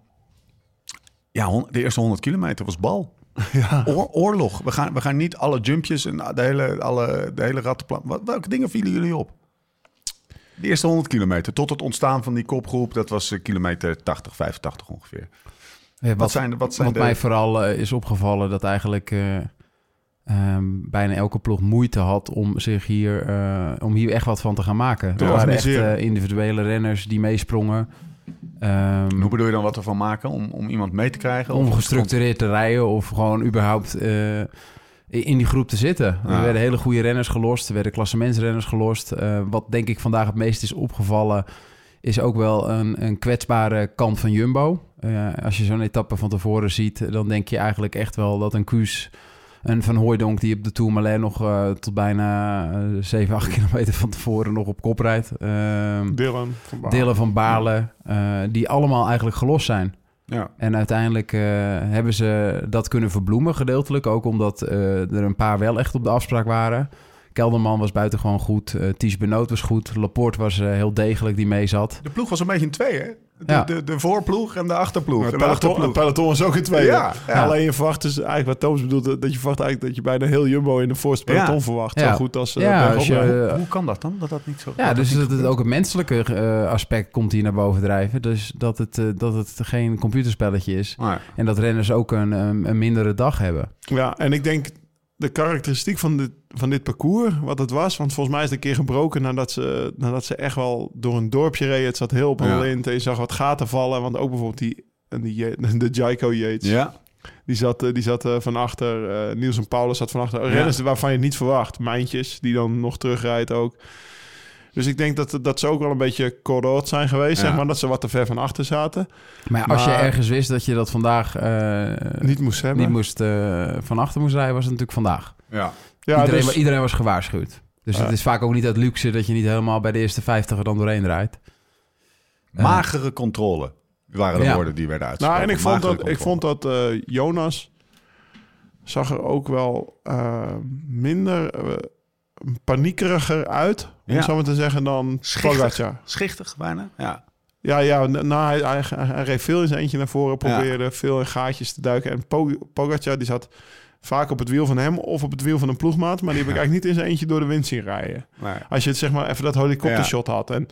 [SPEAKER 1] ja, de eerste 100 kilometer was bal. Ja. Oor, oorlog. We gaan, we gaan niet alle jumpjes en de hele, alle, de hele rattenplan... Wat, welke dingen vielen jullie op? De eerste 100 kilometer tot het ontstaan van die kopgroep... dat was kilometer 80, 85 ongeveer.
[SPEAKER 3] Ja, wat, wat, zijn, wat, zijn wat mij vooral uh, is opgevallen dat eigenlijk uh, um, bijna elke ploeg moeite had om zich hier, uh, om hier echt wat van te gaan maken. er waren echt individuele renners die meesprongen.
[SPEAKER 1] Um, Hoe bedoel je dan wat ervan maken om, om iemand mee te krijgen?
[SPEAKER 3] Om gestructureerd te rijden of gewoon überhaupt in die groep te zitten. Er werden hele goede renners gelost, er werden klassementsrenners gelost. wat denk ik vandaag het meest is opgevallen is ook wel een, een kwetsbare kant van Jumbo. Uh, als je zo'n etappe van tevoren ziet, dan denk je eigenlijk echt wel dat een Kuus en Van Hooijdonk die op de Tourmalet nog uh, tot bijna uh, 7, 8 kilometer van tevoren nog op kop rijdt. Uh,
[SPEAKER 2] Dylan van.
[SPEAKER 3] Dylan van Baarle, uh, die allemaal eigenlijk gelost zijn.
[SPEAKER 1] Ja.
[SPEAKER 3] En uiteindelijk hebben ze dat kunnen verbloemen, gedeeltelijk. Ook omdat er een paar wel echt op de afspraak waren. Kelderman was buitengewoon goed. Ties Benoot was goed. Laporte was heel degelijk die mee zat.
[SPEAKER 1] De ploeg was een beetje in twee, hè? De, ja. de, de voorploeg en de achterploeg.
[SPEAKER 2] Ja, peloton, de peloton was ook in twee. Ja, ja. Alleen je verwacht dus eigenlijk wat Thomas bedoelt... dat je verwacht eigenlijk dat je bijna heel Jumbo in de voorste peloton verwacht. Zo goed als... Uh,
[SPEAKER 1] ja, als je, hoe kan dat dan? Dat dat niet zo...
[SPEAKER 3] Ja, dus dat het ook het menselijke aspect komt hier naar boven drijven. Dus dat het, dat het geen computerspelletje is. En dat renners ook een, een mindere dag hebben.
[SPEAKER 2] Ja, en ik denk de karakteristiek van dit, van dit parcours, wat het was. Want volgens mij is het een keer gebroken nadat ze, nadat ze echt wel door een dorpje reden. Het zat heel op een lint en je zag wat gaten vallen. Want ook bijvoorbeeld die, die de Jaiko Yates.
[SPEAKER 1] Ja.
[SPEAKER 2] Die zat, die zat uh, van achter. Uh, Niels en Paulus zat van achter. Renners waarvan je het niet verwacht. Mijntjes, die dan nog terugrijdt ook. Dus ik denk dat, dat ze ook wel een beetje corrot zijn geweest, ja. zeg maar. Dat ze wat te ver van achter zaten.
[SPEAKER 3] Maar, als je ergens wist dat je dat vandaag... Uh,
[SPEAKER 2] niet moest hebben.
[SPEAKER 3] Niet moest, uh, van achter moest rijden, was het natuurlijk vandaag.
[SPEAKER 1] Ja.
[SPEAKER 3] ja iedereen, dus, iedereen was gewaarschuwd. Dus het is vaak ook niet uit luxe dat je niet helemaal bij de eerste 50 er dan doorheen rijdt.
[SPEAKER 1] Magere controle waren de ja. woorden die werden uitgesproken.
[SPEAKER 2] Nou, en ik vond dat, ik vond dat uh, Jonas zag er ook wel minder paniekeriger uit, om ja. zo maar te zeggen, dan
[SPEAKER 1] Pogacar. Schichtig bijna, ja.
[SPEAKER 2] Ja, ja nou, hij, hij, hij reed veel in zijn eentje naar voren, probeerde ja. veel in gaatjes te duiken. En Pogacar, die zat vaak op het wiel van hem of op het wiel van een ploegmaat. Maar die heb ik eigenlijk niet in zijn eentje door de wind zien rijden.
[SPEAKER 1] Nee.
[SPEAKER 2] Als je het zeg maar even dat helikoptershot ja. had. En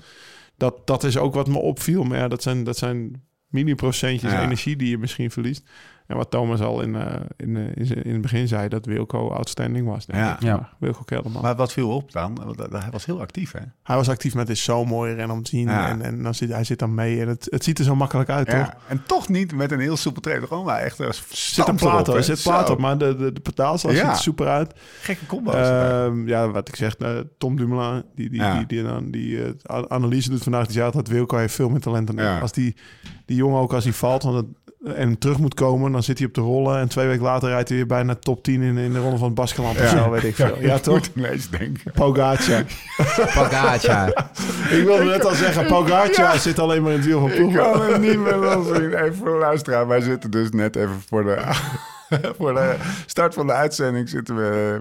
[SPEAKER 2] dat, dat is ook wat me opviel. Maar ja, dat zijn, dat zijn mini-procentjes energie die je misschien verliest. En wat Thomas al in, uh, in, uh, in, in, het begin zei, dat Wilco outstanding was.
[SPEAKER 1] Ja.
[SPEAKER 2] Ik. ja. Wilco Kelderman.
[SPEAKER 1] Maar wat viel op dan? Hij was heel actief, hè?
[SPEAKER 2] Hij was actief met is zo mooi ren om te zien. Ja. En, en dan zit, hij zit dan mee en het, het ziet er zo makkelijk uit, ja. toch?
[SPEAKER 1] En toch niet met een heel soepel trailer. Gewoon maar echt
[SPEAKER 2] zit een plaat op. Er zit plaat op, maar de, de, de pedaalstal ziet er super uit.
[SPEAKER 1] Gekke combo's.
[SPEAKER 2] Uh, ja, wat ik zeg, uh, Tom Dumoulin, die, die, die, die, dan die uh, analyse doet vandaag, die zei altijd, Wilco heeft veel meer talent dan Als die, die jongen ook als hij valt, want het, en terug moet komen, dan zit hij op de rollen. En twee weken later rijdt hij weer bijna top 10 in, in de ronde van het Baskeland of zo, weet ik veel. Ja,
[SPEAKER 1] ik
[SPEAKER 2] toch?
[SPEAKER 1] moet ineens denken.
[SPEAKER 2] Pogacar.
[SPEAKER 3] Pogacar.
[SPEAKER 2] ik wilde net al zeggen, Pogacar zit alleen maar in het wiel van
[SPEAKER 1] Ik
[SPEAKER 2] Ploemen.
[SPEAKER 1] kan het niet meer loszien. Even voor de luisteraar. Wij zitten dus net even voor de, voor de start van de uitzending zitten we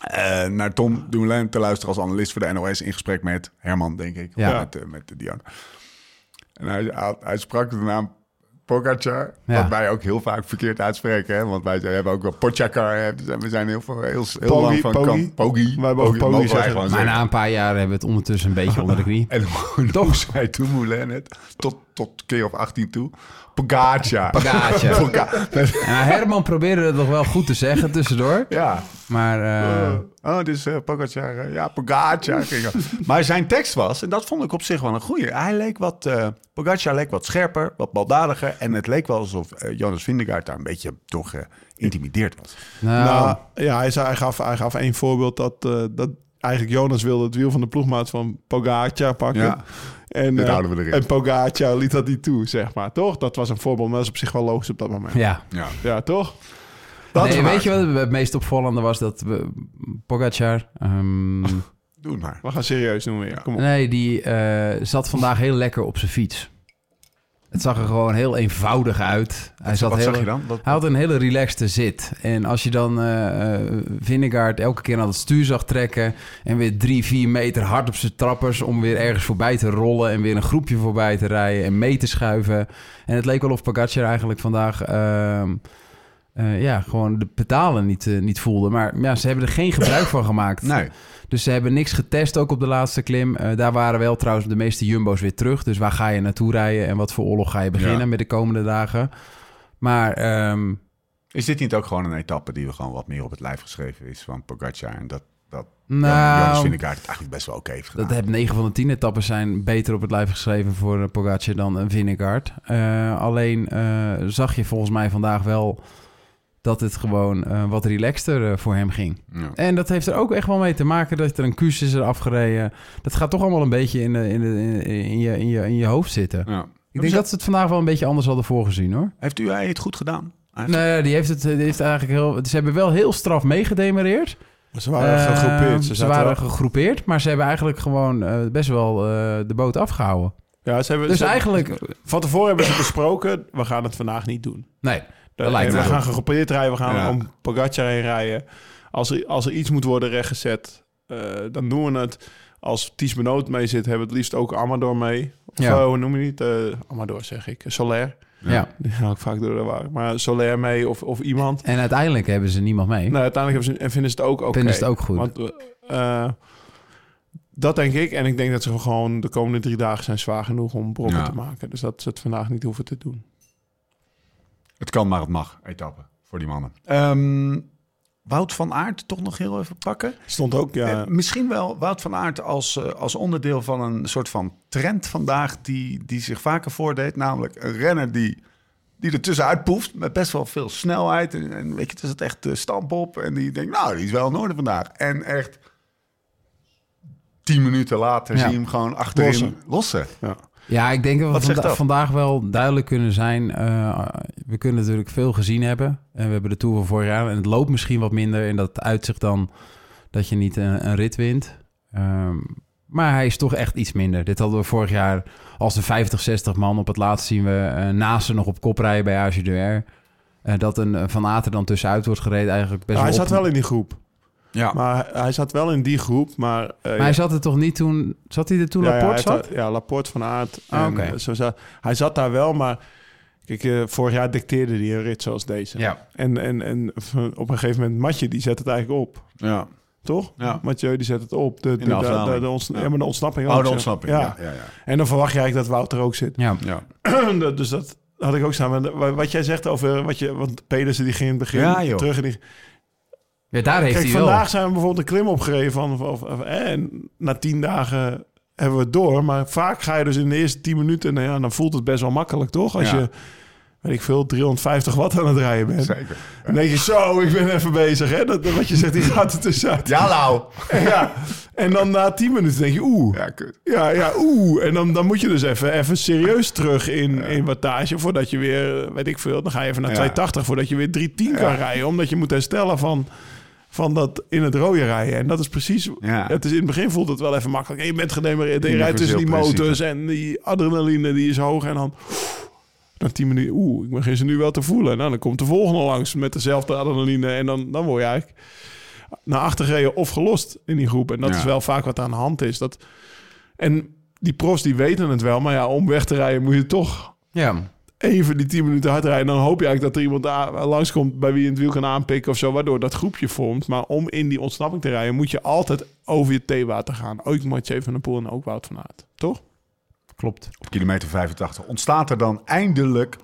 [SPEAKER 1] eh, naar Tom Dumoulin te luisteren als analist voor de NOS in gesprek met Herman, denk ik.
[SPEAKER 3] Ja.
[SPEAKER 1] Of Met, eh, met Diana. En hij, hij, hij sprak de naam Pogacar,
[SPEAKER 3] Ja.
[SPEAKER 1] wat wij ook heel vaak verkeerd uitspreken. Hè? Want wij hebben ook wel Pogacar. Dus We zijn heel, veel, heel, heel
[SPEAKER 2] Pogi,
[SPEAKER 1] lang van
[SPEAKER 2] Pogi.
[SPEAKER 1] Pogi.
[SPEAKER 2] Wij mogen Pogi zeggen.
[SPEAKER 3] Maar
[SPEAKER 1] zeggen.
[SPEAKER 3] na een paar jaar hebben we het ondertussen een beetje onder de knie.
[SPEAKER 1] En hoe zei Dumoulin het? Tot, tot keer of 18 toe. Pogacar.
[SPEAKER 3] Pogacar.
[SPEAKER 1] Poga-
[SPEAKER 3] En Herman probeerde het nog wel goed te zeggen tussendoor.
[SPEAKER 1] ja.
[SPEAKER 3] Maar eh,
[SPEAKER 1] Oh, dus uh, Pogacar. eh, ja, Pogacar. maar zijn tekst was, en dat vond ik op zich wel een goeie. Hij leek wat, eh Pogacar leek wat scherper, wat baldadiger. En het leek wel alsof eh, Jonas Vingegaard daar een beetje toch geïntimideerd was.
[SPEAKER 3] nou,
[SPEAKER 2] Nou, ja, hij, zei, hij, gaf, hij gaf één voorbeeld dat, eh, dat eigenlijk Jonas wilde het wiel van de ploegmaat van Pogacar pakken.
[SPEAKER 1] Ja.
[SPEAKER 2] En,
[SPEAKER 1] Dit
[SPEAKER 2] eh,
[SPEAKER 1] houden we erin.
[SPEAKER 2] En Pogacar liet dat niet toe, zeg maar. Toch? Dat was een voorbeeld, maar dat is op zich wel logisch op dat moment.
[SPEAKER 3] ja.
[SPEAKER 1] Ja.
[SPEAKER 2] Ja, toch?
[SPEAKER 1] Dat
[SPEAKER 3] nee, weet je wat het meest opvallende was? Dat we, Pogacar... ehm,
[SPEAKER 1] Doe het maar.
[SPEAKER 2] We gaan serieus weer. Kom op.
[SPEAKER 3] nee, die eh, zat vandaag heel lekker op zijn fiets. Het zag er gewoon heel eenvoudig uit. Hij zat
[SPEAKER 1] Wat
[SPEAKER 3] heel,
[SPEAKER 1] zag je dan? Wat,
[SPEAKER 3] Hij had een hele relaxte zit. En als je dan eh eh, Vingegaard elke keer aan het stuur zag trekken... en weer drie, vier meter hard op zijn trappers... om weer ergens voorbij te rollen... en weer een groepje voorbij te rijden en mee te schuiven. En het leek wel of Pogacar eigenlijk vandaag... ehm, eh, ja, gewoon de pedalen niet, eh, niet voelde. Maar ja, ze hebben er geen gebruik van gemaakt.
[SPEAKER 1] nee.
[SPEAKER 3] Dus ze hebben niks getest ook op de laatste klim. Eh, daar waren wel trouwens de meeste jumbo's weer terug. Dus waar ga je naartoe rijden en wat voor oorlog ga je beginnen
[SPEAKER 1] Ja.
[SPEAKER 3] met de komende dagen? Maar ehm,
[SPEAKER 1] Is dit niet ook gewoon een etappe die we gewoon wat meer op het lijf geschreven is van Pogacar? En dat, dat
[SPEAKER 3] Nou,
[SPEAKER 1] Jonas Vingegaard het eigenlijk best wel oké heeft gedaan.
[SPEAKER 3] Dat heb 9 van de 10 etappen zijn beter op het lijf geschreven voor Pogacar dan een Vingegaard. Eh, alleen zag je volgens mij vandaag wel dat het gewoon eh, wat relaxter eh, voor hem ging.
[SPEAKER 1] Ja.
[SPEAKER 3] En dat heeft er ook echt wel mee te maken dat er een kuus is eraf gereden. Dat gaat toch allemaal een beetje in, de, in, de, in, in je, in, je, in je hoofd zitten.
[SPEAKER 1] Ja.
[SPEAKER 3] Ik denk dat ze het vandaag wel een beetje anders hadden voorgezien hoor.
[SPEAKER 1] Heeft u hij het goed gedaan? Eigenlijk?
[SPEAKER 3] Nee, die heeft het die heeft eigenlijk heel. Ze hebben wel heel straf meegedemereerd.
[SPEAKER 2] Ze waren
[SPEAKER 3] Eh,
[SPEAKER 2] gegroepeerd. Ze,
[SPEAKER 3] Ze, waren
[SPEAKER 2] wel-
[SPEAKER 3] gegroepeerd, maar ze hebben eigenlijk gewoon eh, best wel eh, de boot afgehouden.
[SPEAKER 2] ja, ze hebben,
[SPEAKER 3] Dus
[SPEAKER 2] ze-
[SPEAKER 3] eigenlijk,
[SPEAKER 2] Van tevoren hebben ze besproken, we gaan het vandaag niet doen.
[SPEAKER 3] nee, dat lijkt
[SPEAKER 2] we gaan gegroepeerd rijden, we gaan om Pogacar heen rijden. Als er, als er iets moet worden rechtgezet, eh, dan doen we het. Als Ties Benoot mee zit, hebben we het liefst ook Amador mee. Of
[SPEAKER 3] Ja.
[SPEAKER 2] eh, hoe noem je het? Eh, Amador zeg ik. Soler.
[SPEAKER 3] Ja.
[SPEAKER 2] Die ga ik vaak door de war. Maar Soler mee of, of iemand.
[SPEAKER 3] En uiteindelijk hebben ze niemand mee.
[SPEAKER 2] Nou, uiteindelijk hebben ze, en vinden ze het ook oké.
[SPEAKER 3] Vinden ze het ook goed.
[SPEAKER 2] Want eh, dat denk ik. En ik denk dat ze gewoon de komende drie dagen zijn zwaar genoeg om brokken
[SPEAKER 1] Ja.
[SPEAKER 2] te maken. Dus dat ze het vandaag niet hoeven te doen.
[SPEAKER 1] Het kan, maar het mag, etappe voor die mannen. Ehm, Wout van Aert toch nog heel even pakken?
[SPEAKER 2] Stond ook, ja.
[SPEAKER 1] Eh, misschien wel Wout van Aert als, eh, als onderdeel van een soort van trend vandaag... die, die zich vaker voordeed. Namelijk een renner die, die er tussenuit poeft met best wel veel snelheid. En, en weet je, het is het echt uh, stamp op. En die denkt, nou, die is wel in orde vandaag. En echt tien minuten later
[SPEAKER 3] Ja.
[SPEAKER 1] zie je hem gewoon achterin
[SPEAKER 2] Lossen.
[SPEAKER 1] lossen.
[SPEAKER 2] ja.
[SPEAKER 3] Ja, ik denk dat we vanda-
[SPEAKER 1] dat?
[SPEAKER 3] vandaag wel duidelijk kunnen zijn. eh, we kunnen natuurlijk veel gezien hebben. En we hebben de Tour van vorig jaar. En het loopt misschien wat minder. En dat uitzicht dan dat je niet een, een rit wint. Ehm, maar hij is toch echt iets minder. Dit hadden we vorig jaar als de 50, 60 man. Op het laatst zien we uh, naast ze nog op kop rijden bij AG de R. Uh, dat een Van Ater dan tussenuit wordt gereden eigenlijk best
[SPEAKER 2] hij
[SPEAKER 3] wel
[SPEAKER 2] zat
[SPEAKER 3] op-
[SPEAKER 2] wel in die groep.
[SPEAKER 1] Ja.
[SPEAKER 2] Maar hij, zat wel in die groep. Maar, eh,
[SPEAKER 3] Maar hij zat er toch niet toen... Zat hij er toen
[SPEAKER 2] ja, ja,
[SPEAKER 3] Laporte
[SPEAKER 2] hij
[SPEAKER 3] zat?
[SPEAKER 2] daar- Ja, Laporte van Aert.
[SPEAKER 3] Ah, oké.
[SPEAKER 2] eh, zo zat, hij zat daar wel, maar... Kijk, eh, vorig jaar dicteerde hij een rit zoals deze.
[SPEAKER 3] Ja.
[SPEAKER 2] En, en, en op een gegeven moment, Matje, die zet het eigenlijk op.
[SPEAKER 1] ja.
[SPEAKER 2] Toch?
[SPEAKER 1] Ja.
[SPEAKER 2] Mathieu, die zet het op. De, de,
[SPEAKER 1] de
[SPEAKER 2] de,
[SPEAKER 1] afdaling.
[SPEAKER 2] de, de onts-
[SPEAKER 1] Ja.
[SPEAKER 2] ja. maar de ontsnapping
[SPEAKER 1] Oh, de
[SPEAKER 2] ja.
[SPEAKER 1] ontsnapping.
[SPEAKER 2] Ja.
[SPEAKER 1] Ja, ja, ja.
[SPEAKER 2] En dan verwacht je eigenlijk dat Wouter ook zit.
[SPEAKER 3] Ja.
[SPEAKER 1] ja.
[SPEAKER 2] Dat- dus dat had ik ook wa- Wat jij zegt over... Wat je, want Pedersen die ging in het begin
[SPEAKER 1] Ja, joh.
[SPEAKER 2] terug. En die,
[SPEAKER 3] Ja, daar heeft
[SPEAKER 2] Kijk,
[SPEAKER 3] hij wel.
[SPEAKER 2] vandaag zijn we bijvoorbeeld een klim opgereden van... Of, of, of- en na tien dagen hebben we het door. Maar vaak ga je dus in de eerste tien minuten... Nou ja, dan voelt het best wel makkelijk, toch? Als
[SPEAKER 1] Ja.
[SPEAKER 2] je weet ik veel, 350 watt aan het rijden bent.
[SPEAKER 1] Zeker.
[SPEAKER 2] Dan denk je, zo, ik ben even bezig. Hè? Dat, wat je zegt, die gaat er tussenuit.
[SPEAKER 1] Ja, nou.
[SPEAKER 2] En, ja. en dan na 10 minuten denk je, oeh.
[SPEAKER 1] Ja, kut.
[SPEAKER 2] Ja, ja, oeh. En dan, dan moet je dus even, even serieus terug in, in wattage... voordat je weer, weet ik veel, dan ga je even naar
[SPEAKER 1] Ja.
[SPEAKER 2] 280... voordat je weer 310 kan rijden. Omdat je moet herstellen van, van dat in het rode rijden. En dat is precies...
[SPEAKER 1] Ja.
[SPEAKER 2] Het is, in het begin voelt het wel even makkelijk. En je bent gedemereerd en je rijdt tussen die
[SPEAKER 1] principe.
[SPEAKER 2] motors... en die adrenaline die is hoog en dan... Na 10 minuten, oeh, ik begin ze nu wel te voelen. Nou, dan komt de volgende langs met dezelfde adrenaline... en dan, dan word je eigenlijk naar achter gereden of gelost in die groep. En dat
[SPEAKER 1] Ja.
[SPEAKER 2] is wel vaak wat aan de hand is. Dat, en die pros die weten het wel, maar ja, om weg te rijden moet je toch
[SPEAKER 3] Ja,
[SPEAKER 2] even die 10 minuten hard rijden. Dan hoop je eigenlijk dat er iemand langskomt bij wie je het wiel kan aanpikken of zo, waardoor dat groepje vormt. Maar om in die ontsnapping te rijden, moet je altijd over je theewater gaan. Ook Mathieu van der Poel en ook Wout van Aert, toch?
[SPEAKER 3] klopt.
[SPEAKER 1] Op kilometer 85 ontstaat er dan eindelijk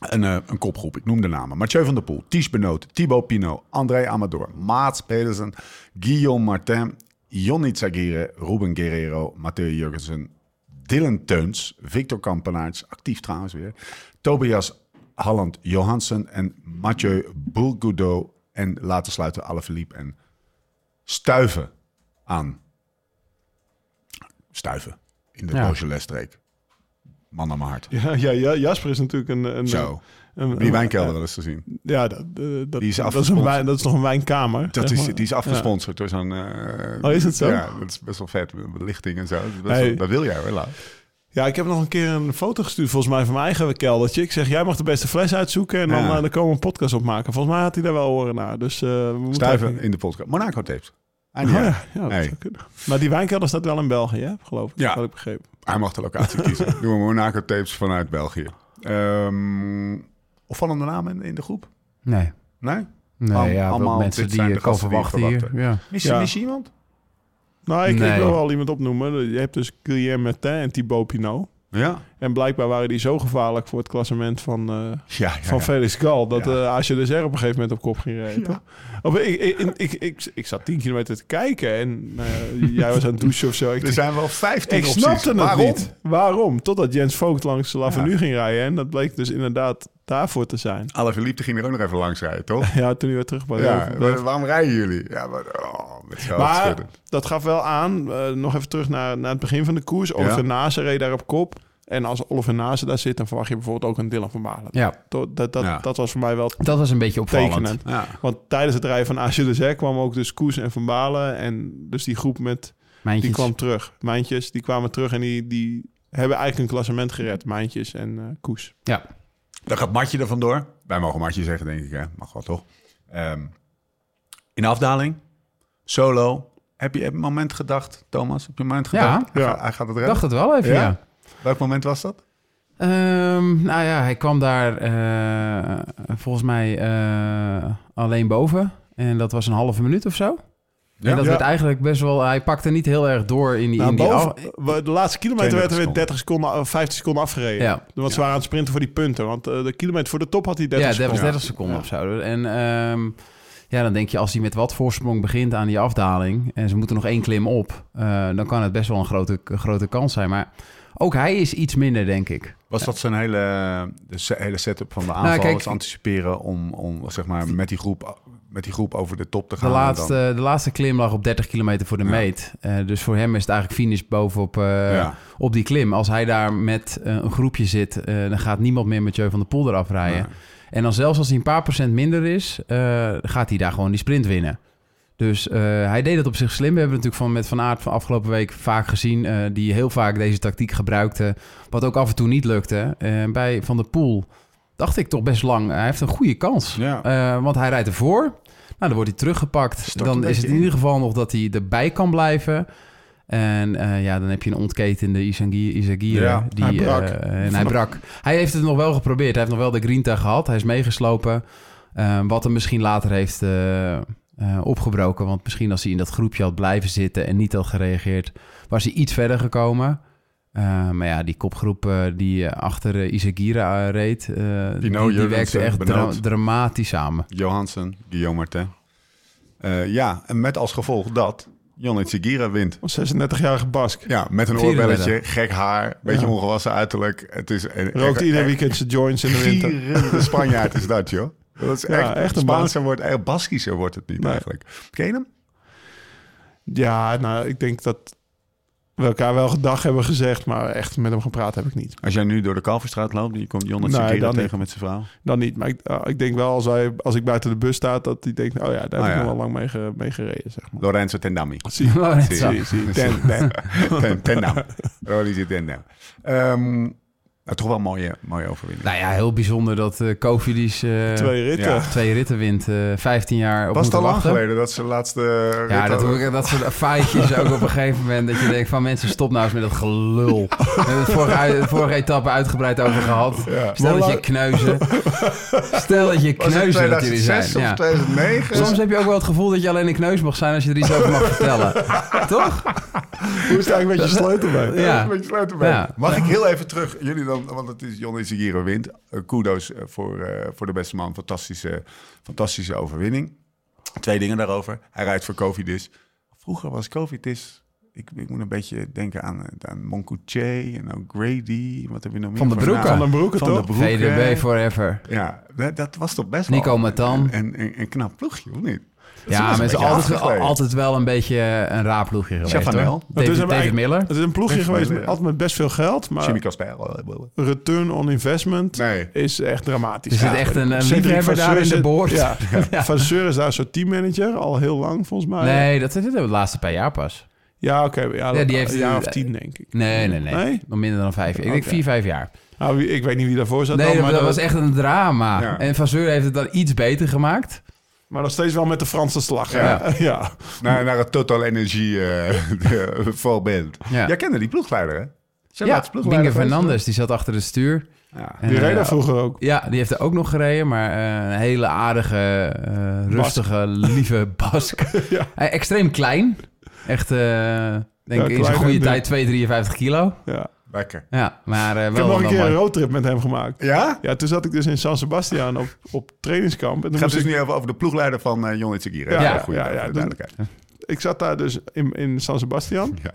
[SPEAKER 1] een, eh, een kopgroep. Ik noem de namen. Mathieu van der Poel, Ties Benoot, Thibaut Pinot, André Amador, Maats Pedersen, Guillaume Martin, Jonny Zagire, Ruben Guerrero, Mathieu Jurgensen, Dylan Teuns, Victor Kampenaerts, actief trouwens weer, Tobias Halland Johansen en Mathieu Bourgoudot. En laten sluiten Alaphilippe en Stuiven aan. Stuiven in de
[SPEAKER 3] Ja.
[SPEAKER 1] Beaujolais-streek. Man aan mijn hart.
[SPEAKER 2] Ja, ja, ja Jasper is natuurlijk een... een
[SPEAKER 1] Zo.
[SPEAKER 2] Een,
[SPEAKER 1] Die wijnkelder wel eens te zien.
[SPEAKER 2] Ja, dat, eh, dat,
[SPEAKER 1] Die is
[SPEAKER 2] dat, is een wijn, dat is nog een wijnkamer.
[SPEAKER 1] Dat
[SPEAKER 2] zeg
[SPEAKER 1] is, die is afgesponsord door zo'n... eh,
[SPEAKER 2] Oh, is het zo?
[SPEAKER 1] Ja, dat is best wel vet. Belichting en zo. Dat, is best
[SPEAKER 2] Hey.
[SPEAKER 1] wel- dat wil jij wel.
[SPEAKER 2] Ja, ik heb nog een keer een foto gestuurd, volgens mij van mijn eigen keldertje. Ik zeg, jij mag de beste fles uitzoeken en dan,
[SPEAKER 1] Ja.
[SPEAKER 2] eh, dan komen we een podcast opmaken. Volgens mij had hij daar wel horen naar. Dus, we
[SPEAKER 1] Stuiven
[SPEAKER 2] even-
[SPEAKER 1] in de podcast. Monaco tapes.
[SPEAKER 2] Oh,
[SPEAKER 1] Einde
[SPEAKER 2] ja, ja,
[SPEAKER 1] Hey.
[SPEAKER 2] Maar die wijnkelder staat wel in België, hè? geloof ik.
[SPEAKER 1] Ja.
[SPEAKER 2] Had ik begrepen.
[SPEAKER 1] Hij mag de locatie kiezen. Doen we Monaco tapes vanuit België. Ehm opvallende namen in, in de groep?
[SPEAKER 3] Nee.
[SPEAKER 1] Nee?
[SPEAKER 3] Nee,
[SPEAKER 1] Al-
[SPEAKER 3] ja,
[SPEAKER 1] allemaal,
[SPEAKER 3] mensen die je kan verwachten hier. Ja.
[SPEAKER 1] Mis je,
[SPEAKER 2] Ja.
[SPEAKER 1] mis je iemand?
[SPEAKER 2] Nou, ik, ik
[SPEAKER 3] Nee.
[SPEAKER 2] wil wel iemand opnoemen. Je hebt dus Guillaume Martin en Thibaut Pinot.
[SPEAKER 1] Ja.
[SPEAKER 2] En blijkbaar waren die zo gevaarlijk voor het klassement van, eh,
[SPEAKER 1] Ja, ja,
[SPEAKER 2] van
[SPEAKER 1] ja.
[SPEAKER 2] Felix Gal... dat
[SPEAKER 1] Ja.
[SPEAKER 2] eh als je de er op een gegeven moment op kop ging rijden. toch? Of, ik, ik, ik, ik, ik, ik zat 10 kilometer te kijken en eh, jij was aan het douchen of zo. Ik
[SPEAKER 1] Er zijn wel 15
[SPEAKER 2] Ik
[SPEAKER 1] opties.
[SPEAKER 2] snapte het
[SPEAKER 1] Waarom?
[SPEAKER 2] niet. Waarom? Totdat Jens Vogt langs de Lavenu ging rijden. En dat bleek dus inderdaad daarvoor te zijn.
[SPEAKER 1] Alaphilippe ging er ook nog even langs rijden, toch?
[SPEAKER 2] Ja, toen hij weer terug bij
[SPEAKER 1] Ja, waarom rijden jullie? Ja, maar, oh,
[SPEAKER 2] Maar
[SPEAKER 1] schudden.
[SPEAKER 2] dat gaf wel aan, eh, nog even terug naar, naar het begin van de koers. Oliver
[SPEAKER 1] Ja.
[SPEAKER 2] Nase reed daar op kop. En als Oliver Nase daar zit, dan verwacht je bijvoorbeeld ook een Dylan van Balen.
[SPEAKER 3] ja,
[SPEAKER 2] Dat, dat, dat,
[SPEAKER 1] Ja.
[SPEAKER 2] dat was voor mij wel
[SPEAKER 3] dat was een beetje opvallend.
[SPEAKER 2] tekenend.
[SPEAKER 1] Ja.
[SPEAKER 2] Want tijdens het rijden van Asje de Zek kwam ook dus Koes en Van Balen. En dus die groep met,
[SPEAKER 3] Mijntjes.
[SPEAKER 2] die kwam terug. Mijntjes, die kwamen terug en die, die hebben eigenlijk een klassement gered. Mijntjes en eh, Koes.
[SPEAKER 3] Ja.
[SPEAKER 1] Dan gaat Matje er vandoor. Wij mogen Matje zeggen, denk ik. Hè? Mag wel, toch? Ehm, in de afdaling, solo. Heb je een moment gedacht, Thomas? Heb je een moment
[SPEAKER 3] Ja.
[SPEAKER 1] gedacht? Hij,
[SPEAKER 2] Ja.
[SPEAKER 1] gaat, hij gaat het
[SPEAKER 3] Ik
[SPEAKER 1] redden?
[SPEAKER 3] dacht het wel even,
[SPEAKER 1] Ja?
[SPEAKER 3] ja.
[SPEAKER 1] Welk moment was dat?
[SPEAKER 3] Ehm, nou ja, hij kwam daar eh, volgens mij eh, alleen boven. En dat was een halve minuut of zo. En dat
[SPEAKER 2] Ja.
[SPEAKER 3] werd eigenlijk best wel... Hij pakte niet heel erg door in die...
[SPEAKER 2] Nou,
[SPEAKER 3] in die
[SPEAKER 2] boven,
[SPEAKER 3] af-
[SPEAKER 2] de laatste kilometer werd er weer
[SPEAKER 1] 32
[SPEAKER 2] 30 seconden, of 15 seconden afgereden.
[SPEAKER 3] Ja.
[SPEAKER 2] Want ze waren aan het sprinten voor die punten. Want eh, de kilometer voor de top had hij 30
[SPEAKER 3] ja, dat was
[SPEAKER 2] seconden.
[SPEAKER 3] 30 seconden
[SPEAKER 2] Ja.
[SPEAKER 3] of zo. En ehm, ja, dan denk je, als hij met wat voorsprong begint aan die afdaling... en ze moeten nog één klim op... eh, dan kan het best wel een grote, grote kans zijn. Maar ook hij is iets minder, denk ik.
[SPEAKER 1] Was dat zijn hele, de hele setup van de aanval?
[SPEAKER 3] Nou, kijk-
[SPEAKER 1] anticiperen om, om zeg maar, met, die groep, met die groep over de top te
[SPEAKER 3] De
[SPEAKER 1] gaan? dan-
[SPEAKER 3] laatste, de laatste klim lag op 30 kilometer voor de
[SPEAKER 1] Ja.
[SPEAKER 3] meet. Eh, dus voor hem is het eigenlijk finish bovenop
[SPEAKER 1] Ja.
[SPEAKER 3] op die klim. Als hij daar met een groepje zit, dan gaat niemand meer met Jeu van de Poel eraf rijden. En dan zelfs als hij een paar procent minder is, eh, gaat hij daar gewoon die sprint winnen. Dus eh, hij deed het op zich slim. We hebben natuurlijk van, met Van Aert van afgelopen week vaak gezien... eh, die heel vaak deze tactiek gebruikte. Wat ook af en toe niet lukte. Eh, bij Van der Poel dacht ik toch best lang... hij heeft een goede kans.
[SPEAKER 1] Ja.
[SPEAKER 3] Want hij rijdt ervoor. Nou, dan wordt hij teruggepakt.
[SPEAKER 1] Stort
[SPEAKER 3] dan is het in. ieder geval nog dat hij erbij kan blijven. En eh, ja, dan heb je een ontketende. Isagire
[SPEAKER 1] Ja,
[SPEAKER 3] die,
[SPEAKER 2] hij brak.
[SPEAKER 3] eh, en hij brak. Hij heeft het nog wel geprobeerd. Hij heeft nog wel de grinta gehad. Hij is meegeslopen. Eh, wat hem misschien later heeft eh, opgebroken. Want misschien als hij in dat groepje had blijven zitten en niet had gereageerd... was hij iets verder gekomen. Eh, maar ja, die kopgroep die achter Isagire eh, reed... die, die werkte echt dra- dramatisch samen.
[SPEAKER 1] Johansen, Guillaume Martin. Ja, en met als gevolg dat Jonne Tsugira wint.
[SPEAKER 2] Een 36-jarige Bask.
[SPEAKER 1] Ja, met een
[SPEAKER 3] 34.
[SPEAKER 1] oorbelletje, gek haar, beetje
[SPEAKER 2] Ja.
[SPEAKER 1] ongewassen uiterlijk. Het is een,
[SPEAKER 2] Rookt
[SPEAKER 1] echt-
[SPEAKER 2] ieder weekend zijn joints in de winter.
[SPEAKER 1] gierende Spanjaard is dat, joh. Dat is
[SPEAKER 2] Ja,
[SPEAKER 1] echt,
[SPEAKER 2] echt een
[SPEAKER 1] Spaanser wordt, echt Baskischer wordt het niet
[SPEAKER 2] Nee.
[SPEAKER 1] eigenlijk. Ken je hem?
[SPEAKER 2] Ja, nou, ik denk dat we elkaar wel gedag hebben gezegd, maar echt met hem gepraat heb ik niet.
[SPEAKER 1] Als jij nu door de Kalverstraat loopt en je komt
[SPEAKER 2] Nee, dan
[SPEAKER 1] tegen
[SPEAKER 2] niet.
[SPEAKER 1] met zijn vrouw.
[SPEAKER 2] Dan niet, maar ik, ah, ik denk wel als, hij, als ik buiten de bus sta, dat hij denkt, oh ja, daar heb
[SPEAKER 1] Ah,
[SPEAKER 2] ik
[SPEAKER 1] ja.
[SPEAKER 2] nog wel lang mee, ge- mee gereden, zeg maar.
[SPEAKER 1] Lorenzo Tendami.
[SPEAKER 2] Zie,
[SPEAKER 3] Lorenzo.
[SPEAKER 2] zie, zie. Ten, ten.
[SPEAKER 1] Ten- Tendam. Lorenzo Tendam. Ehm, nou, toch wel een mooie, mooie overwinning.
[SPEAKER 3] Nou ja, heel bijzonder dat eh Kofidis eh,
[SPEAKER 2] Twee ritten.
[SPEAKER 1] Ja.
[SPEAKER 3] twee ritten wint. eh 15 jaar op
[SPEAKER 1] Was het al lang
[SPEAKER 3] wachten.
[SPEAKER 1] geleden dat ze laatste
[SPEAKER 3] Ja, dat, soort feitjes ook op een gegeven moment. Dat je denkt van mensen, stop nou eens met dat gelul. We hebben het vorige, de vorige etappe uitgebreid over gehad.
[SPEAKER 1] Ja.
[SPEAKER 3] Stel dat je kneuzen. Stel dat je kneuzen dat jullie zijn.
[SPEAKER 1] 2006 of
[SPEAKER 3] Ja.
[SPEAKER 1] 2009?
[SPEAKER 3] Soms heb je ook wel het gevoel dat je alleen een kneus mag zijn als je er iets over mag vertellen. Toch?
[SPEAKER 2] Hoe is het eigenlijk met je sleutel bij?
[SPEAKER 3] Ja.
[SPEAKER 1] Mag ik heel even terug? Jullie dan, want het is Johnny Zagiro wint. Eh, kudos eh, voor, eh, voor de beste man. Fantastische, fantastische overwinning. Twee dingen daarover. Hij rijdt voor Covidis. Vroeger was Covidis... Ik, ik moet een beetje denken aan, aan Moncoutier en ook Grady. Wat heb je nog meer?
[SPEAKER 3] Van de
[SPEAKER 1] voor
[SPEAKER 3] Broeke.
[SPEAKER 1] namen?
[SPEAKER 2] Van den Broeke,
[SPEAKER 1] Van de Broeke.
[SPEAKER 3] VDB forever.
[SPEAKER 1] Ja, dat, dat was toch best wel...
[SPEAKER 3] Nico Matan.
[SPEAKER 1] En een, een knap ploegje, of niet?
[SPEAKER 3] Ja, maar het is altijd, wel een beetje een raaploegje geweest.
[SPEAKER 1] Chavanel.
[SPEAKER 2] Het is
[SPEAKER 3] David,
[SPEAKER 2] een-
[SPEAKER 3] David Miller.
[SPEAKER 2] Het is een ploegje geweest met,
[SPEAKER 1] ja.
[SPEAKER 2] altijd met best veel geld, maar
[SPEAKER 1] Jimmy Casper.
[SPEAKER 2] return on investment
[SPEAKER 1] Nee.
[SPEAKER 2] is echt dramatisch.
[SPEAKER 3] Er zit
[SPEAKER 2] Ja.
[SPEAKER 3] echt een, een liefhebber daar in de boord.
[SPEAKER 2] Ja, Van Seur is daar soort teammanager, al heel lang volgens mij.
[SPEAKER 3] Nee, dat dit hebben we de laatste paar jaar pas.
[SPEAKER 2] Ja, oké. ja,
[SPEAKER 3] Ja, die heeft-
[SPEAKER 2] een jaar of tien, denk ik.
[SPEAKER 3] Nee, nee, nee.
[SPEAKER 2] Nee?
[SPEAKER 3] Nog minder dan vijf jaar. Ik denk vier, vijf jaar.
[SPEAKER 2] Nou, ik weet niet wie daarvoor zat.
[SPEAKER 3] Nee,
[SPEAKER 2] dan,
[SPEAKER 3] dat,
[SPEAKER 2] maar,
[SPEAKER 3] dat was echt een drama.
[SPEAKER 1] Ja.
[SPEAKER 3] En Van Zeur heeft het dan iets beter gemaakt.
[SPEAKER 2] Maar nog steeds wel met de Franse slag.
[SPEAKER 1] Ja.
[SPEAKER 2] Ja.
[SPEAKER 1] Naar, naar het Total Energie eh voorbeeld.
[SPEAKER 3] Ja.
[SPEAKER 1] Jij kende die ploegleider, hè? Zijn
[SPEAKER 3] Ja, Binge Fernandes, die zat achter het stuur.
[SPEAKER 1] Ja.
[SPEAKER 2] Die reed
[SPEAKER 3] eh,
[SPEAKER 2] daar vroeger ook.
[SPEAKER 3] Ja, die heeft er ook nog gereden, maar eh, een hele aardige, eh, rustige, lieve Bask.
[SPEAKER 2] Ja.
[SPEAKER 3] Eh, extreem klein. Echt, eh, denk
[SPEAKER 2] Ja,
[SPEAKER 3] in zijn goede tijd 253 kilo.
[SPEAKER 2] Ja.
[SPEAKER 1] Lekker.
[SPEAKER 3] Ja, maar eh,
[SPEAKER 2] Ik heb
[SPEAKER 3] wel
[SPEAKER 2] nog een
[SPEAKER 3] wel
[SPEAKER 2] keer een roadtrip met hem gemaakt.
[SPEAKER 1] Ja?
[SPEAKER 2] Ja, toen zat ik dus in San Sebastian op, op trainingskamp. En toen
[SPEAKER 1] Het gaat
[SPEAKER 2] moest
[SPEAKER 1] dus
[SPEAKER 2] ik,
[SPEAKER 1] nu even over de ploegleider van eh Jon?
[SPEAKER 2] Ja,
[SPEAKER 1] goede
[SPEAKER 2] ja, ja, dus- ik zat daar dus in, in San Sebastian.
[SPEAKER 1] Ja.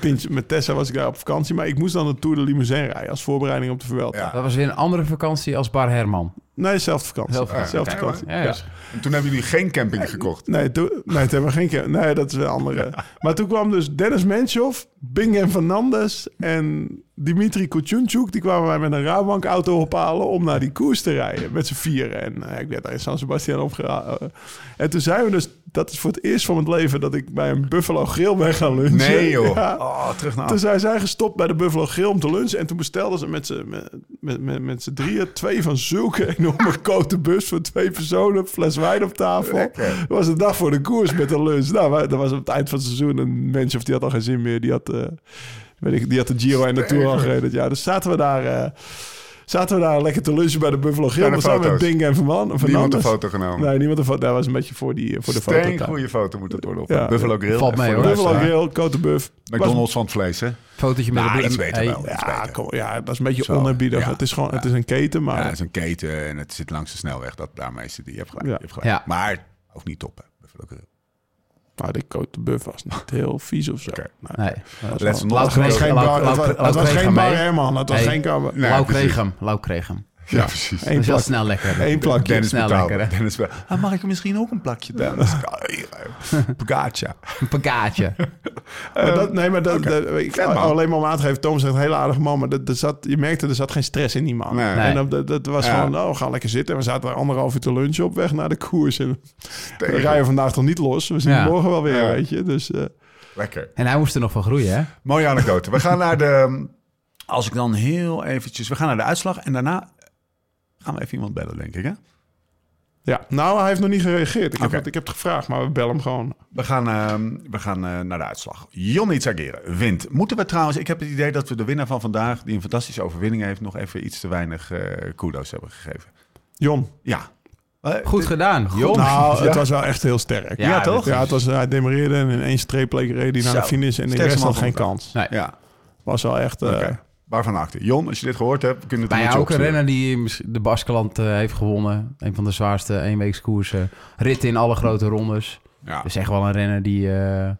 [SPEAKER 2] Pintje, met Tessa was ik daar op vakantie. Maar ik moest dan de Tour de Limousine rijden als voorbereiding op de Vuelta.
[SPEAKER 1] Ja.
[SPEAKER 3] Dat was weer een andere vakantie als Bar Herman.
[SPEAKER 2] Nee, dezelfde vakantie.
[SPEAKER 3] Zelfde vakantie.
[SPEAKER 2] Zelfde
[SPEAKER 1] Oké,
[SPEAKER 2] vakantie.
[SPEAKER 3] Ja,
[SPEAKER 2] Ja.
[SPEAKER 3] ja.
[SPEAKER 1] En toen hebben jullie geen camping gekocht.
[SPEAKER 2] Nee, toen, nee, toen hebben we geen keer. Nee, dat is wel andere. Maar toen kwam dus Dennis Menchov, Bingen Fernandes en Dimitri Kuchunchuk. Die kwamen wij met een Rabobank auto ophalen om naar die koers te rijden. Met z'n vieren. En eh, ik werd daar in San Sebastian opgehaald. en toen zijn we dus... Dat is voor het eerst van mijn leven dat ik bij een Buffalo Grill ben gaan lunchen.
[SPEAKER 1] Nee, joh.
[SPEAKER 2] Ja.
[SPEAKER 1] Oh, terug naar
[SPEAKER 2] Toen zijn zij gestopt bij de Buffalo Grill om te lunchen. En toen bestelden ze met z'n met, met, met, met z'n drieën twee van zulke enorme grote bus voor twee personen. Fles wijn op tafel.
[SPEAKER 1] Lekker.
[SPEAKER 2] Dat was de dag voor de koers met de lunch. Nou, dat was op het eind van het seizoen. Een mens of die had al geen zin meer. Die had, eh, weet ik, die had de Giro en de Tour al gereden. Ja, dus zaten we daar... eh, Zaten we daar lekker te lunchen bij de Buffalo Grill.
[SPEAKER 1] Zijn
[SPEAKER 2] We samen met? Bing en Verman.
[SPEAKER 1] Niemand een foto genomen.
[SPEAKER 2] Nee, niemand een foto. Dat was een beetje voor, die, voor de foto.
[SPEAKER 1] Steen goede foto moet het worden. Op
[SPEAKER 2] Ja.
[SPEAKER 1] Buffalo Grill.
[SPEAKER 3] Valt mee, hoor.
[SPEAKER 2] Buffalo Grill, Cote Buff.
[SPEAKER 1] McDonald's van het vlees, hè?
[SPEAKER 3] Fotootje met de
[SPEAKER 1] iets beter
[SPEAKER 3] Hey,
[SPEAKER 1] wel.
[SPEAKER 2] Ja, ja, dat is een beetje
[SPEAKER 1] ja.
[SPEAKER 2] Het is gewoon het is een keten, maar...
[SPEAKER 1] Ja, het is een keten en het zit langs de snelweg. Dat, daarmee is het. Je hebt gelijk.
[SPEAKER 2] Ja.
[SPEAKER 1] Je hebt gelijk.
[SPEAKER 3] Ja.
[SPEAKER 1] Maar ook niet top, hè? Buffalo Grill.
[SPEAKER 2] Maar de Cote Buff was niet heel vies of zo.
[SPEAKER 1] Oké.
[SPEAKER 2] Nee.
[SPEAKER 3] Nee.
[SPEAKER 2] Het was
[SPEAKER 3] kreeg-
[SPEAKER 2] geen bar,
[SPEAKER 3] Lau-
[SPEAKER 2] het was, geen. Herman, het was
[SPEAKER 3] Lau kreeg hem. Lau kreeg hem.
[SPEAKER 1] Ja, precies.
[SPEAKER 3] Dat
[SPEAKER 2] Eén
[SPEAKER 3] is wel
[SPEAKER 2] plak.
[SPEAKER 3] snel lekker.
[SPEAKER 2] Eén plakje.
[SPEAKER 1] Dennis
[SPEAKER 3] Snel lekker, hè?
[SPEAKER 1] Dennis be- ah, mag ik misschien ook een plakje, Dennis?
[SPEAKER 3] Pagaatje.
[SPEAKER 2] Maar dat, nee, maar dat, dat- ik,
[SPEAKER 1] man.
[SPEAKER 2] alleen maar om aan te geven, Tom zegt een hele aardige man, maar dat, dat zat, je merkte er zat geen stress in die man.
[SPEAKER 1] Nee.
[SPEAKER 2] En dat, dat, dat was
[SPEAKER 1] Ja.
[SPEAKER 2] gewoon, nou, we gaan lekker zitten. En we zaten er anderhalf uur te lunchen op weg naar de koers. En we rijden vandaag toch niet los. We zien
[SPEAKER 3] Ja.
[SPEAKER 2] morgen wel weer,
[SPEAKER 1] Ja.
[SPEAKER 2] weet je. Dus eh,
[SPEAKER 1] Lekker.
[SPEAKER 3] En hij moest er nog van groeien, hè?
[SPEAKER 1] Mooie anekdote. We gaan naar de... Als ik dan heel eventjes... We gaan naar de uitslag en daarna gaan we even iemand bellen, denk ik, hè?
[SPEAKER 2] ja, nou, hij heeft nog niet gereageerd. Ik heb, ik heb het gevraagd, maar we bellen hem gewoon.
[SPEAKER 1] We gaan, ehm, we gaan eh, naar de uitslag. Jonny Zageren wint. Moeten we trouwens... Ik heb het idee dat we de winnaar van vandaag... die een fantastische overwinning heeft... nog even iets te weinig eh kudos hebben gegeven.
[SPEAKER 2] Jon.
[SPEAKER 1] Ja. Eh,
[SPEAKER 3] Goed gedaan, joh.
[SPEAKER 2] Nou,
[SPEAKER 1] Ja.
[SPEAKER 2] het was wel echt heel sterk.
[SPEAKER 3] Ja,
[SPEAKER 1] Ja, toch?
[SPEAKER 2] Ja, het was, hij demereerde en in één streep leek reed hij naar
[SPEAKER 1] Zo.
[SPEAKER 2] de finish en de rest had geen kans.
[SPEAKER 3] Nee.
[SPEAKER 1] Ja,
[SPEAKER 2] Was wel echt... eh,
[SPEAKER 1] oké. Waarvan acte? Jon, als je dit gehoord hebt, kunnen we het
[SPEAKER 3] ja, ook een renner die de Baskeland eh, heeft gewonnen. Een van de zwaarste eenweekskoersen. Ritten in alle grote rondes.
[SPEAKER 1] Ja.
[SPEAKER 3] Dus echt wel een renner die... eh,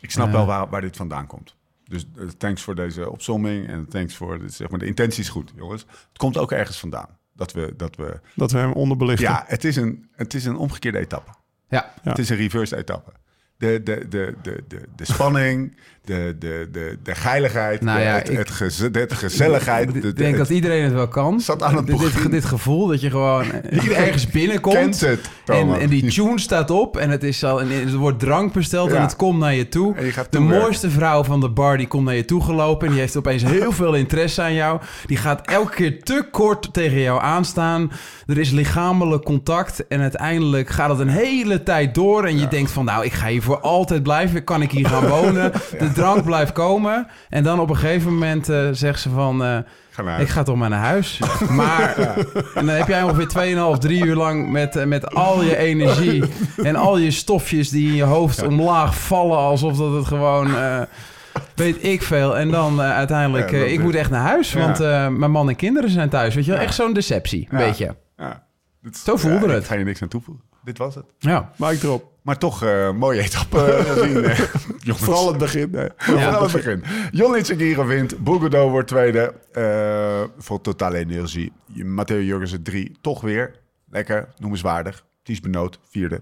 [SPEAKER 1] Ik snap wel waar, waar dit vandaan komt. Dus eh, thanks voor deze opzomming en thanks voor, zeg maar, de intentie is goed, jongens. Het komt ook ergens vandaan. Dat we, dat we,
[SPEAKER 2] Dat we hem onderbelichten.
[SPEAKER 1] ja, het is, een, het is een omgekeerde etappe.
[SPEAKER 3] ja,
[SPEAKER 2] Ja.
[SPEAKER 1] Het is een reverse etappe. De, de, de, de, de, de spanning, de, de, de, de geiligheid,
[SPEAKER 3] Nou
[SPEAKER 1] de, het, het geze- gezelligheid.
[SPEAKER 3] ik
[SPEAKER 1] de-
[SPEAKER 3] denk
[SPEAKER 1] het-
[SPEAKER 3] dat iedereen het wel kan.
[SPEAKER 1] Zat aan het
[SPEAKER 3] dit, dit, gevoel dat je gewoon ergens binnenkomt.
[SPEAKER 1] kent het,
[SPEAKER 3] En, en die tune staat op en, het is al, en er wordt drank besteld
[SPEAKER 1] Ja.
[SPEAKER 3] en het komt naar je toe.
[SPEAKER 1] Je
[SPEAKER 3] de mooiste vrouw van de bar die komt naar je toe gelopen en die heeft opeens heel veel interesse aan jou. Die gaat elke keer te kort tegen jou aanstaan. Er is lichamelijk contact en uiteindelijk gaat het een hele tijd door. En je denkt van nou, ik ga hier voor altijd blijven. Kan ik hier gaan wonen? Drank blijft komen. En dan op een gegeven moment eh, zegt ze van... eh,
[SPEAKER 1] Ga
[SPEAKER 3] ik ga toch maar naar huis. Maar en dan heb jij ongeveer 2,5, 3 uur lang met, eh, met al je energie en al je stofjes die in je hoofd omlaag vallen. Alsof dat het gewoon, weet ik veel. En dan uiteindelijk, ik moet echt naar huis. Want mijn man en kinderen zijn thuis. Weet je wel? Echt zo'n deceptie, een
[SPEAKER 1] Ja. Dit is-
[SPEAKER 3] Zo voelde
[SPEAKER 1] ja,
[SPEAKER 3] het.
[SPEAKER 1] Ik ga je niks aan toevoegen. Dit was het.
[SPEAKER 3] Ja.
[SPEAKER 2] Maak erop.
[SPEAKER 1] Maar toch eh mooie etappe eh, gezien. eh, jongens.
[SPEAKER 2] Vooral het begin.
[SPEAKER 1] Vooral het begin. Johnny Tsagiro wint. Boegedo wordt tweede. eh, voor totale energie. Matteo Jurgensen drie. Toch weer. Lekker. Noemenswaardig. Ties Benoot. Vierde.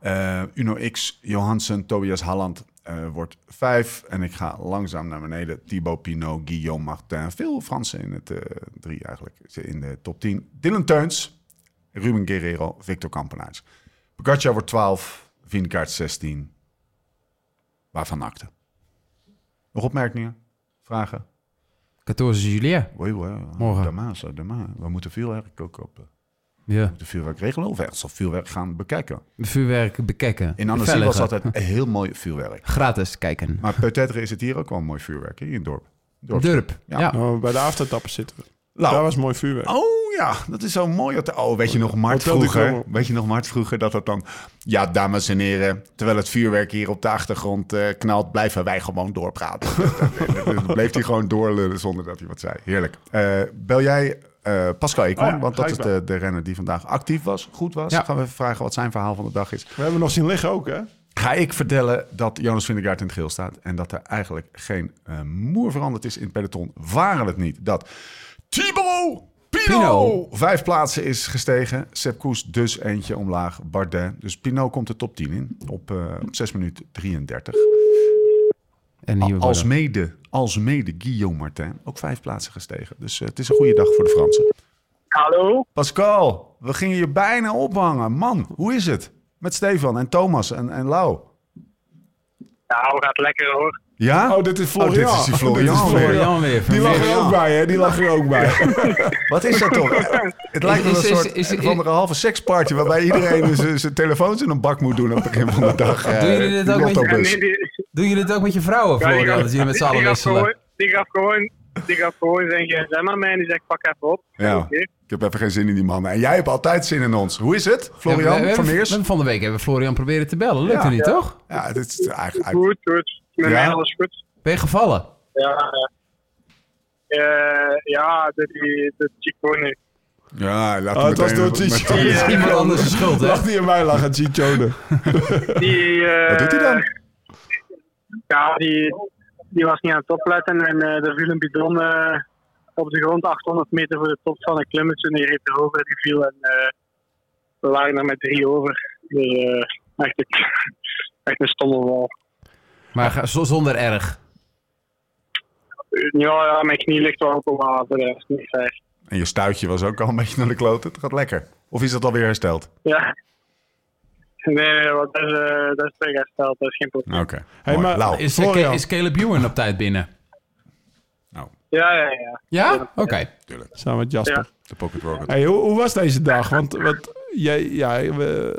[SPEAKER 1] Eh, Uno X. Johansen. Tobias Halland. Eh, wordt vijf. En ik ga langzaam naar beneden. Thibaut Pinot. Guillaume Martin. Veel Fransen in het eh, drie eigenlijk. In de top 10. Dylan Teuns. Ruben Guerrero. Victor Kampenaerts. Pogacar wordt 12. Vinkaart 16. Waarvan akte. Nog opmerkingen? Vragen?
[SPEAKER 3] 14 juli.
[SPEAKER 1] Oei, oei,
[SPEAKER 3] Morgen.
[SPEAKER 1] Damaas. We moeten veel werk ook op. eh,
[SPEAKER 3] Ja.
[SPEAKER 1] werk regelen of ergens al veel werk gaan bekijken.
[SPEAKER 3] Vuurwerk bekijken.
[SPEAKER 1] In Annecy was altijd heel mooi vuurwerk.
[SPEAKER 3] Gratis kijken.
[SPEAKER 1] Maar peut-être is het hier ook wel een mooi vuurwerk hè, in het dorp. Dorp.
[SPEAKER 3] Durp.
[SPEAKER 1] Ja.
[SPEAKER 3] Ja.
[SPEAKER 2] Nou, bij de aftertappen zitten we.
[SPEAKER 1] Nou.
[SPEAKER 2] Daar was mooi vuurwerk.
[SPEAKER 1] Oh ja, dat is zo mooi. Oh, weet je nog Mart
[SPEAKER 2] de
[SPEAKER 1] vroeger? Weet je nog Mart vroeger dat dat dan... Ja, dames en heren, terwijl het vuurwerk hier op de achtergrond eh, knalt... blijven wij gewoon doorpraten. Dan bleef hij gewoon doorlullen zonder dat hij wat zei. Heerlijk. Eh, bel jij eh, Pascal Ekman,
[SPEAKER 2] Oh ja,
[SPEAKER 1] want dat
[SPEAKER 2] ik
[SPEAKER 1] is de, de renner die vandaag actief was, goed was.
[SPEAKER 3] Ja.
[SPEAKER 1] Gaan we even vragen wat zijn verhaal van de dag is.
[SPEAKER 2] We hebben nog zien liggen ook, hè?
[SPEAKER 1] Ga ik vertellen dat Jonas Vingegaard in het geel staat... en dat er eigenlijk geen eh, moer veranderd is in het peloton. Waren het niet dat Thibaut Pinot. vijf plaatsen is gestegen. Sepp Koes dus eentje omlaag. Bardet. Dus Pinot komt de top 10 in op, eh, op 6 minuten 33.
[SPEAKER 3] En hier
[SPEAKER 1] Als
[SPEAKER 3] worden-
[SPEAKER 1] mede, als mede Guillaume Martin. Ook vijf plaatsen gestegen. Dus eh, het is een goede dag voor de Fransen.
[SPEAKER 5] Hallo?
[SPEAKER 1] Pascal, we gingen je bijna ophangen. Man, hoe is het? Met Stefan en Thomas en, en Lau.
[SPEAKER 5] Ja, we gaat lekker hoor.
[SPEAKER 1] Ja?
[SPEAKER 2] Oh, dit is Florian.
[SPEAKER 1] Oh, dit is die Florian
[SPEAKER 2] Dit is
[SPEAKER 1] weer.
[SPEAKER 3] Florian weer.
[SPEAKER 2] Die lag er ook bij, hè? Die lag er ook bij.
[SPEAKER 1] Wat is dat toch? Het lijkt wel een soort
[SPEAKER 3] is- is-
[SPEAKER 1] van een halve seksparty... waarbij iedereen zijn- telefoons in een bak moet doen... aan het begin van de dag. Eh,
[SPEAKER 3] Doen jullie dit
[SPEAKER 1] die
[SPEAKER 3] ook met je- Doen jullie het ook met je vrouwen,
[SPEAKER 5] ja, die
[SPEAKER 3] Florian?
[SPEAKER 5] gaf-
[SPEAKER 3] Dat jullie met z'n allen wisselen?
[SPEAKER 5] gewoon- Die gaf gewoon, die gaf gewoon zijn gsm aan mij en die zegt pak even op.
[SPEAKER 1] Ja, ik heb even geen zin in die mannen. En jij hebt altijd zin in ons. Hoe is het, Florian
[SPEAKER 3] Ja, we- we
[SPEAKER 1] van Meers?
[SPEAKER 3] de week hebben we Florian proberen te bellen. Lukte
[SPEAKER 1] Ja.
[SPEAKER 3] niet,
[SPEAKER 5] Ja.
[SPEAKER 3] toch?
[SPEAKER 1] Ja, het is eigenlijk...
[SPEAKER 5] Goed, goed. Met
[SPEAKER 1] Ja?
[SPEAKER 5] mij alles goed.
[SPEAKER 3] Ben je gevallen?
[SPEAKER 5] Ja, ja. Eh, ja, de, die, de Ciccone.
[SPEAKER 1] Ja, laten
[SPEAKER 2] Oh, het was door
[SPEAKER 5] Ja.
[SPEAKER 3] Iemand anders de schuld, hè?
[SPEAKER 2] Lag die in mij lag het Chichone.
[SPEAKER 5] Die, eh,
[SPEAKER 1] Wat doet hij dan?
[SPEAKER 5] Ja, die, die was niet aan het opletten en eh er viel een bidon eh, op de grond 800 meter voor de top van een klimmetje en die reed erover die viel en eh, we waren er met drie over. Dus, eh, echt, een- echt een stomme wal.
[SPEAKER 3] Maar zonder erg.
[SPEAKER 5] Ja, ja, mijn knie ligt wel op water, dat is niet.
[SPEAKER 1] En je stuitje was ook al een beetje naar de kloten. Het gaat lekker. Of is dat alweer hersteld?
[SPEAKER 5] Ja. Nee, nee, want dat is, eh, dat is dat is geen probleem.
[SPEAKER 1] Oké.
[SPEAKER 2] Hey,
[SPEAKER 1] Mooi.
[SPEAKER 2] maar-
[SPEAKER 1] Lau.
[SPEAKER 3] Is,
[SPEAKER 2] Florian.
[SPEAKER 3] is Caleb Ewan op tijd binnen?
[SPEAKER 1] Nou,
[SPEAKER 5] Ja, ja, ja.
[SPEAKER 3] Ja? Oké.
[SPEAKER 1] tuurlijk.
[SPEAKER 2] Samen met Jasper.
[SPEAKER 5] Ja.
[SPEAKER 1] De pocket rocket.
[SPEAKER 2] Hey, hoe, hoe was deze dag? Want wat, jij, ja, we,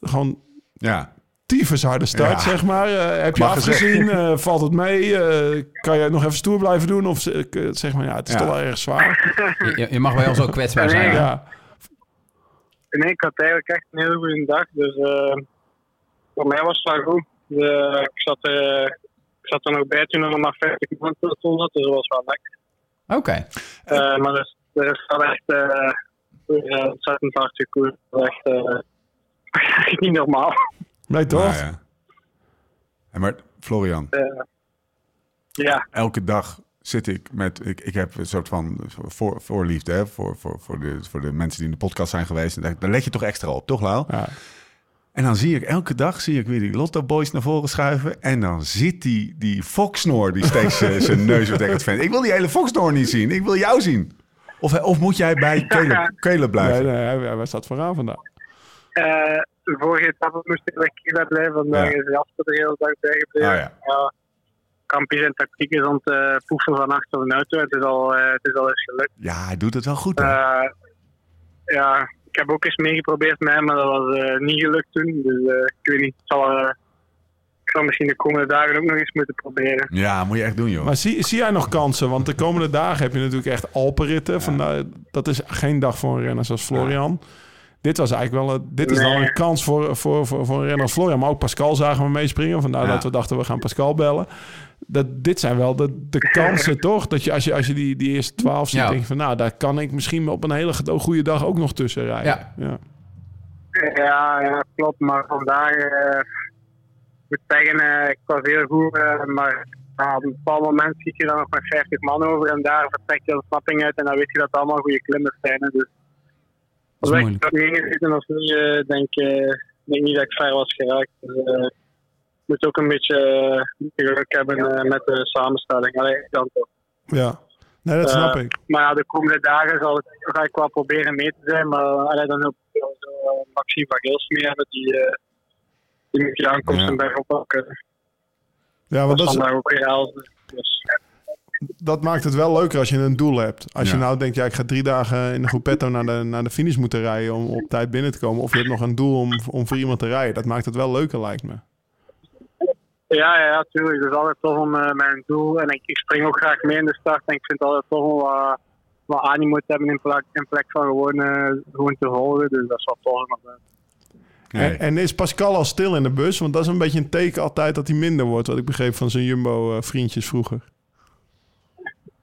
[SPEAKER 2] gewoon
[SPEAKER 1] Ja.
[SPEAKER 2] tyfus harde start,
[SPEAKER 1] Ja.
[SPEAKER 2] zeg maar. Eh, heb je afgezien? Eh, valt het mee? Eh, kan je nog even stoer blijven doen? Of ze- eh, zeg maar, ja, het is
[SPEAKER 1] Ja.
[SPEAKER 2] toch wel erg zwaar.
[SPEAKER 3] Je, je mag bij ons ook kwetsbaar zijn.
[SPEAKER 2] Ja.
[SPEAKER 5] Nee, ik had eigenlijk echt een hele goede dag. Dus eh, voor mij was het wel goed. De, ik, zat, eh, ik zat er nog bij toen er nog maar 50 man zat, dus dat was wel lekker.
[SPEAKER 3] Oké.
[SPEAKER 5] Eh, maar er is, er is wel echt eh, eh, ontzettend hard gekoerd. Echt, eh, is niet normaal.
[SPEAKER 2] Nee, toch?
[SPEAKER 1] Nou ja. En maar Florian,
[SPEAKER 5] Ja,
[SPEAKER 1] elke dag zit ik met... Ik, ik heb een soort van voor, voorliefde hè, voor, voor, voor, de, voor de mensen die in de podcast zijn geweest. En daar, let je toch extra op, toch Lau?
[SPEAKER 2] Ja.
[SPEAKER 1] En dan zie ik elke dag zie ik weer die Lotto Boys naar voren schuiven. En dan zit die, die Foxsnoor die steeds eh, zijn neus weer tegen het vent. Ik wil die hele Foxsnoor niet zien. Ik wil jou zien. Of, of moet jij bij Caleb, Caleb
[SPEAKER 2] Nee,
[SPEAKER 1] blijven?
[SPEAKER 2] nee, hij, hij staat vooraan vandaag.
[SPEAKER 5] eh, de vorige etappe moest ik bij Kila blijven. Vandaag
[SPEAKER 1] Ja.
[SPEAKER 5] is Jasper de hele dag bijgebleven.
[SPEAKER 1] Ah, ja.
[SPEAKER 5] ja. Kampjes en tactiek is aan het eh, poefen van achter een auto. Het is al, eh, het is al eens gelukt.
[SPEAKER 1] Ja, hij doet het wel goed. Hè?
[SPEAKER 5] Eh, ja, ik heb ook eens meegeprobeerd met hem, maar dat was eh, niet gelukt toen. Dus eh, ik weet niet. Ik zal, eh, ik zal misschien de komende dagen ook nog eens moeten proberen.
[SPEAKER 1] ja, moet je echt doen, joh.
[SPEAKER 2] Maar zie, zie jij nog kansen? Want de komende dagen heb je natuurlijk echt Alpenritten. Vandaar, dat is geen dag voor een renner zoals Florian. Dit was eigenlijk wel, een- dit is wel
[SPEAKER 5] Nee.
[SPEAKER 2] een kans voor, voor, voor, voor een renner als Florian. Maar ook Pascal zagen we meespringen. Vandaar
[SPEAKER 1] Ja.
[SPEAKER 2] dat we dachten, we gaan Pascal bellen. Dat, dit zijn wel de, de kansen, toch? Dat je als je, als je die, die eerste twaalf ziet,
[SPEAKER 3] Ja.
[SPEAKER 2] denk je van... Nou, daar kan ik misschien op een hele go- goede dag ook nog tussen rijden.
[SPEAKER 3] Ja.
[SPEAKER 2] ja.
[SPEAKER 5] Ja, ja klopt. Maar vandaag, eh, ik moet zeggen, eh, ik was heel goed. eh, maar op een bepaald moment schiet je dan nog met 50 man over en daar vertrek je de ontsnapping uit. En dan weet je dat het allemaal goede klimmers zijn. hè. Dus als ik
[SPEAKER 3] moeilijk.
[SPEAKER 5] ingezeten of niet, eh, denk, eh, denk niet dat ik ver was geraakt. Dus, eh, ik moet ook een beetje eh, geluk hebben met de samenstelling. Allee, dan toch.
[SPEAKER 2] ja. Nee, dat snap ik.
[SPEAKER 5] Maar ja, de komende dagen zal ik, ga ik wel proberen mee te zijn. Maar allee, dan ook Maxime van Gils hebben. Die, eh, die moet je aankomsten
[SPEAKER 1] Ja.
[SPEAKER 5] bij oppakken.
[SPEAKER 2] Ja, want
[SPEAKER 5] is
[SPEAKER 2] dat, is,
[SPEAKER 5] vandaag ook weer. Dus,
[SPEAKER 2] dat maakt het wel leuker als je een doel hebt. Als je nou denkt, ja, ik ga drie dagen in de groepetto naar de, naar de finish moeten rijden om op tijd binnen te komen. Of je hebt nog een doel om, om voor iemand te rijden. Dat maakt het wel leuker, lijkt me.
[SPEAKER 5] ja, ja, ja, tuurlijk. Het is altijd tof om eh, mijn doel. En ik, ik spring ook graag mee in de start. En ik vind het altijd tof om wat, wat animo te hebben in plek, in plek van gewoon, eh, gewoon te volgen. Dus dat is wel tof. Maar,
[SPEAKER 1] Nee.
[SPEAKER 2] En, en is Pascal al stil in de bus? Want dat is een beetje een teken altijd dat hij minder wordt. Wat ik begreep van zijn Jumbo-vriendjes vroeger.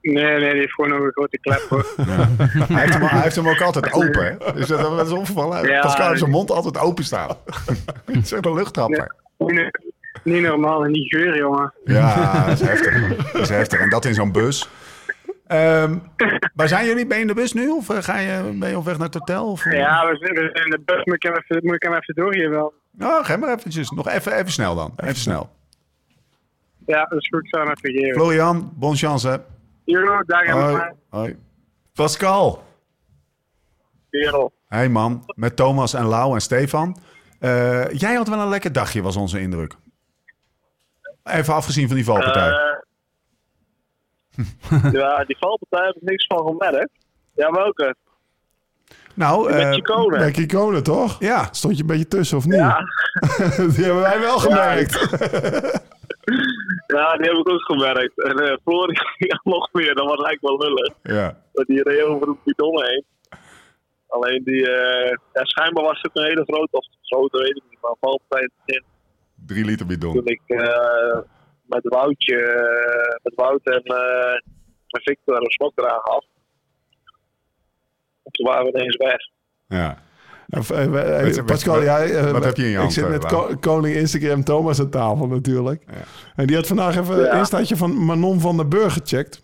[SPEAKER 5] Nee, nee, die heeft gewoon nog een grote klep hoor.
[SPEAKER 1] Hij, heeft hem, hij heeft hem ook altijd open. Hè? Dus dat, dat is opgevallen.
[SPEAKER 5] Ja.
[SPEAKER 1] Pascal heeft zijn mond altijd open staan. Dat is echt een luchttrapper.
[SPEAKER 5] niet, niet normaal en niet geur, jongen.
[SPEAKER 1] Ja, dat is heftig. Dat is heftig. En dat in zo'n bus. Ehm, waar zijn jullie? Ben je in de bus nu? Of eh, ga je, ben je op weg naar het hotel? Of,
[SPEAKER 5] Ja, we zijn, we zijn in de bus. Moet ik hem even, moet ik hem even doorgeven? wel?
[SPEAKER 1] Nou, ga maar eventjes. Nog even, even snel dan. Even snel.
[SPEAKER 5] Ja, dat is goed. Ik zal hem even geven.
[SPEAKER 1] Florian, bon chance.
[SPEAKER 5] Dag en
[SPEAKER 1] Hoi. Pascal.
[SPEAKER 5] Wereld.
[SPEAKER 1] Hey man, met Thomas en Lau en Stefan. Eh, jij had wel een lekker dagje, was onze indruk. Even afgezien van die valpartij.
[SPEAKER 6] Eh, ja, die valpartij heb ik niks van gemerkt. Ja, welke?
[SPEAKER 1] nou,
[SPEAKER 6] Met
[SPEAKER 1] eh,
[SPEAKER 6] Chicone.
[SPEAKER 2] Bij toch?
[SPEAKER 1] ja.
[SPEAKER 2] Stond je een beetje tussen, of niet?
[SPEAKER 6] Ja.
[SPEAKER 2] Die hebben wij wel gemerkt.
[SPEAKER 6] Ja, die heb ik ook gemerkt. En uh, ja, nog meer, dat was eigenlijk wel lullig.
[SPEAKER 1] ja.
[SPEAKER 6] Dat die reed over een bidon heen. Alleen die, ja, schijnbaar was het een hele grote, of grote weet ik niet, maar valpartij in.
[SPEAKER 1] Drie liter bidon.
[SPEAKER 6] Toen ik eh, met Woutje, met Wout en, eh, en Victor een slok eraan gaf. En toen waren we ineens weg.
[SPEAKER 1] Ja.
[SPEAKER 2] Eh, eh, eh, Pascal, jij, eh,
[SPEAKER 1] wat heb je in je
[SPEAKER 2] Ik zit met koning Instagram Thomas aan tafel natuurlijk. En die had vandaag even
[SPEAKER 6] Ja.
[SPEAKER 2] een instaatje van Manon van der Burg gecheckt.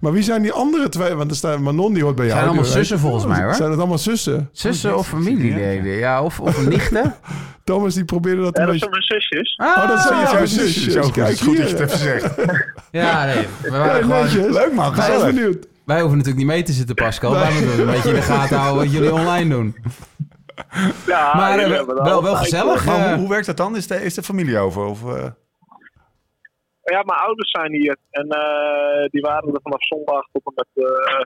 [SPEAKER 2] Maar wie zijn die andere twee? Want er staat Manon, die hoort bij jou.
[SPEAKER 3] Zijn allemaal
[SPEAKER 2] die weet-
[SPEAKER 3] zussen volgens mij, hoor.
[SPEAKER 2] Zijn het allemaal zussen?
[SPEAKER 3] Zussen of familieleden? Ja, of, of nichten?
[SPEAKER 2] Thomas die probeerde dat
[SPEAKER 6] Ja,
[SPEAKER 2] een
[SPEAKER 6] dat
[SPEAKER 2] beetje...
[SPEAKER 6] zijn mijn zusjes.
[SPEAKER 2] Oh, dat zijn
[SPEAKER 3] Ah,
[SPEAKER 2] jouw
[SPEAKER 1] Ja,
[SPEAKER 2] zusjes. Kijk
[SPEAKER 1] goed dat je het even zegt.
[SPEAKER 3] Ja, nee. We
[SPEAKER 2] Ja,
[SPEAKER 3] waren gewoon.
[SPEAKER 1] Leuk man,
[SPEAKER 2] Ik ben
[SPEAKER 1] gezellig.
[SPEAKER 2] benieuwd.
[SPEAKER 3] Wij hoeven natuurlijk niet mee te zitten, Pascal. Wij moeten een beetje in de gaten houden wat jullie online doen.
[SPEAKER 6] Ja,
[SPEAKER 3] Maar eh, wel, wel gezellig.
[SPEAKER 1] Maar hoe,
[SPEAKER 3] eh.
[SPEAKER 1] hoe werkt dat dan? Is de, is de familie over? Of, eh?
[SPEAKER 6] Ja, mijn ouders zijn hier. En eh, die waren er vanaf zondag tot en met, eh,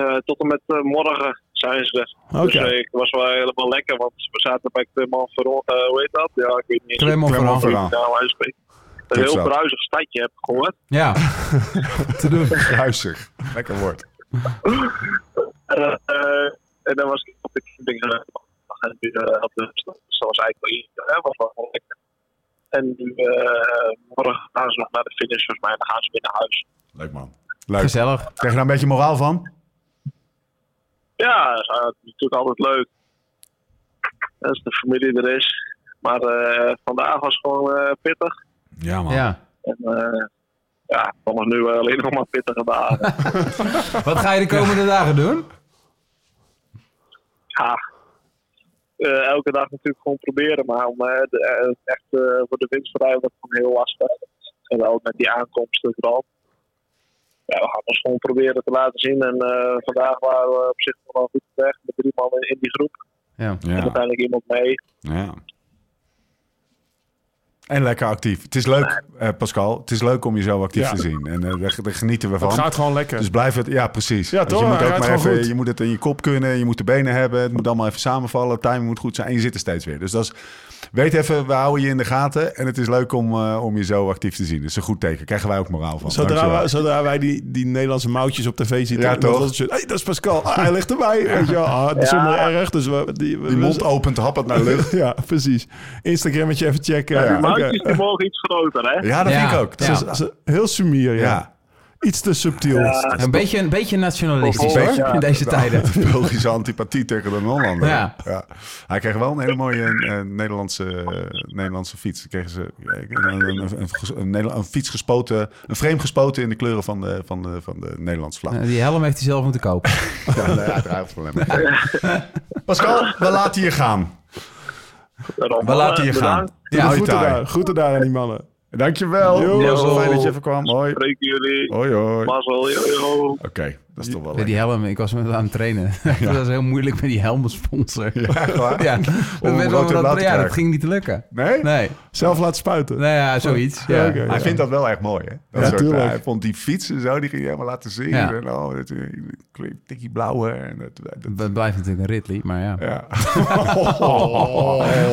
[SPEAKER 6] eh, tot en met morgen zijn ze er.
[SPEAKER 2] Oké.
[SPEAKER 6] Dus eh, ik was wel helemaal lekker, want we zaten bij Clermont-Ferrand. eh hoe heet dat? Ja, ik weet niet. nou uitspreek. Een heel bruisig stadje heb ik gehoord.
[SPEAKER 3] Ja, te doen.
[SPEAKER 1] Ruisig. Lekker woord.
[SPEAKER 6] Eh, eh, en dan was ik op de camping. eh, en nu, op de, dat was eigenlijk wel iets. hè, was wel gewoon lekker. En nu, eh, morgen gaan ze nog naar de finish, volgens mij. Dan gaan ze weer naar huis.
[SPEAKER 1] Leuk man. Leuk.
[SPEAKER 3] Gezellig.
[SPEAKER 1] Krijg je daar een beetje moraal van?
[SPEAKER 6] Ja, dat is natuurlijk altijd leuk. als de familie er is. Maar eh, vandaag was gewoon eh, pittig.
[SPEAKER 1] Ja, man.
[SPEAKER 3] Ja.
[SPEAKER 6] En uh, ja, vanaf nu alleen nog maar pittige dagen.
[SPEAKER 3] Wat ga je de komende dagen doen?
[SPEAKER 6] ja, eh, elke dag natuurlijk gewoon proberen. Maar om eh, de, eh, echt eh, voor de winst te rijden wordt gewoon heel lastig. En wel met die aankomsten vooral. Ja, we gaan ons gewoon proberen te laten zien. En eh, vandaag waren we op zich nog wel goed weg met drie man in, in die groep.
[SPEAKER 3] Ja.
[SPEAKER 6] En
[SPEAKER 1] Ja.
[SPEAKER 6] uiteindelijk iemand mee.
[SPEAKER 1] ja. En lekker actief. Het is leuk, eh, Pascal. Het is leuk om je zo actief
[SPEAKER 2] Ja.
[SPEAKER 1] te zien. En eh, daar, daar genieten we van.
[SPEAKER 2] Het gaat gewoon lekker.
[SPEAKER 1] Dus blijf het, ja, precies.
[SPEAKER 2] Ja,
[SPEAKER 1] Dus
[SPEAKER 2] toch?
[SPEAKER 1] je moet ook maar even,
[SPEAKER 2] goed.
[SPEAKER 1] je moet het in je kop kunnen, je moet de benen hebben, het moet allemaal even samenvallen, timing moet goed zijn en je zit er steeds weer. Dus dat is, weet even, we houden je in de gaten en het is leuk om, eh, om je zo actief te zien. Dat is een goed teken. Krijgen wij ook moraal van.
[SPEAKER 2] Zodra wij, zodra wij die, die Nederlandse moutjes op tv zien,
[SPEAKER 1] Ja, toch?
[SPEAKER 2] is het hey, dat is Pascal. Ah, hij ligt erbij. Weet je wel. Ah, dat is zonder erg. Dus we, die, we-
[SPEAKER 1] Die mond
[SPEAKER 2] we-
[SPEAKER 1] opent, happert naar lucht.
[SPEAKER 2] Ja, precies. Instagrammetje even checken.
[SPEAKER 1] Ja, ja.
[SPEAKER 2] Oké.
[SPEAKER 6] Maatjes die mogen iets groter, hè?
[SPEAKER 1] Ja, dat
[SPEAKER 3] Ja.
[SPEAKER 1] vind ik ook.
[SPEAKER 3] Ja.
[SPEAKER 2] Ze- ze- Heel sumier, ja. Iets te subtiel.
[SPEAKER 3] Een beetje, een beetje nationalistisch hoor, in deze tijden.
[SPEAKER 1] Belgische antipathie tegen de Hollander.
[SPEAKER 3] Ja.
[SPEAKER 1] Hij kreeg wel een hele mooie eh, Nederlandse, eh, Nederlandse fiets. Kregen ze een, een, een, een, een, Nederla- een fiets gespoten, een frame gespoten in de kleuren van de, van de, van de Nederlandse vlag.
[SPEAKER 3] Die helm heeft hij zelf moeten kopen.
[SPEAKER 1] Ja, nee, uiteraard. Pascal, we laten je gaan. We laten je
[SPEAKER 6] eh,
[SPEAKER 1] gaan.
[SPEAKER 6] bedankt.
[SPEAKER 2] Ja, daar, groeten daar aan die mannen.
[SPEAKER 1] Dankjewel.
[SPEAKER 2] Jo.
[SPEAKER 1] Fijn dat je even kwam. Hoi.
[SPEAKER 6] Spreken jullie.
[SPEAKER 1] Hoi, hoi.
[SPEAKER 6] Mazzel, yo, yo.
[SPEAKER 1] Dat is toch wel
[SPEAKER 3] Met die helm, ik was met hem aan het trainen. dat was heel moeilijk met die helmensponsor.
[SPEAKER 1] Ja?
[SPEAKER 3] Ja, dat,
[SPEAKER 1] Om
[SPEAKER 3] ja, dat ging niet lukken.
[SPEAKER 1] Nee?
[SPEAKER 3] Nee,
[SPEAKER 2] Zelf laten spuiten.
[SPEAKER 3] nee ja, zoiets.
[SPEAKER 2] Ja,
[SPEAKER 3] Ja.
[SPEAKER 1] Hij vindt dat wel echt mooi, hè? Dat soort, eh, hij vond die fiets en zo, die ging je helemaal laten zien.
[SPEAKER 3] Ja.
[SPEAKER 1] En oh, dat, uh, tikkie blauwe. En dat,
[SPEAKER 3] blijft natuurlijk een Ridley, maar ja.
[SPEAKER 1] ja.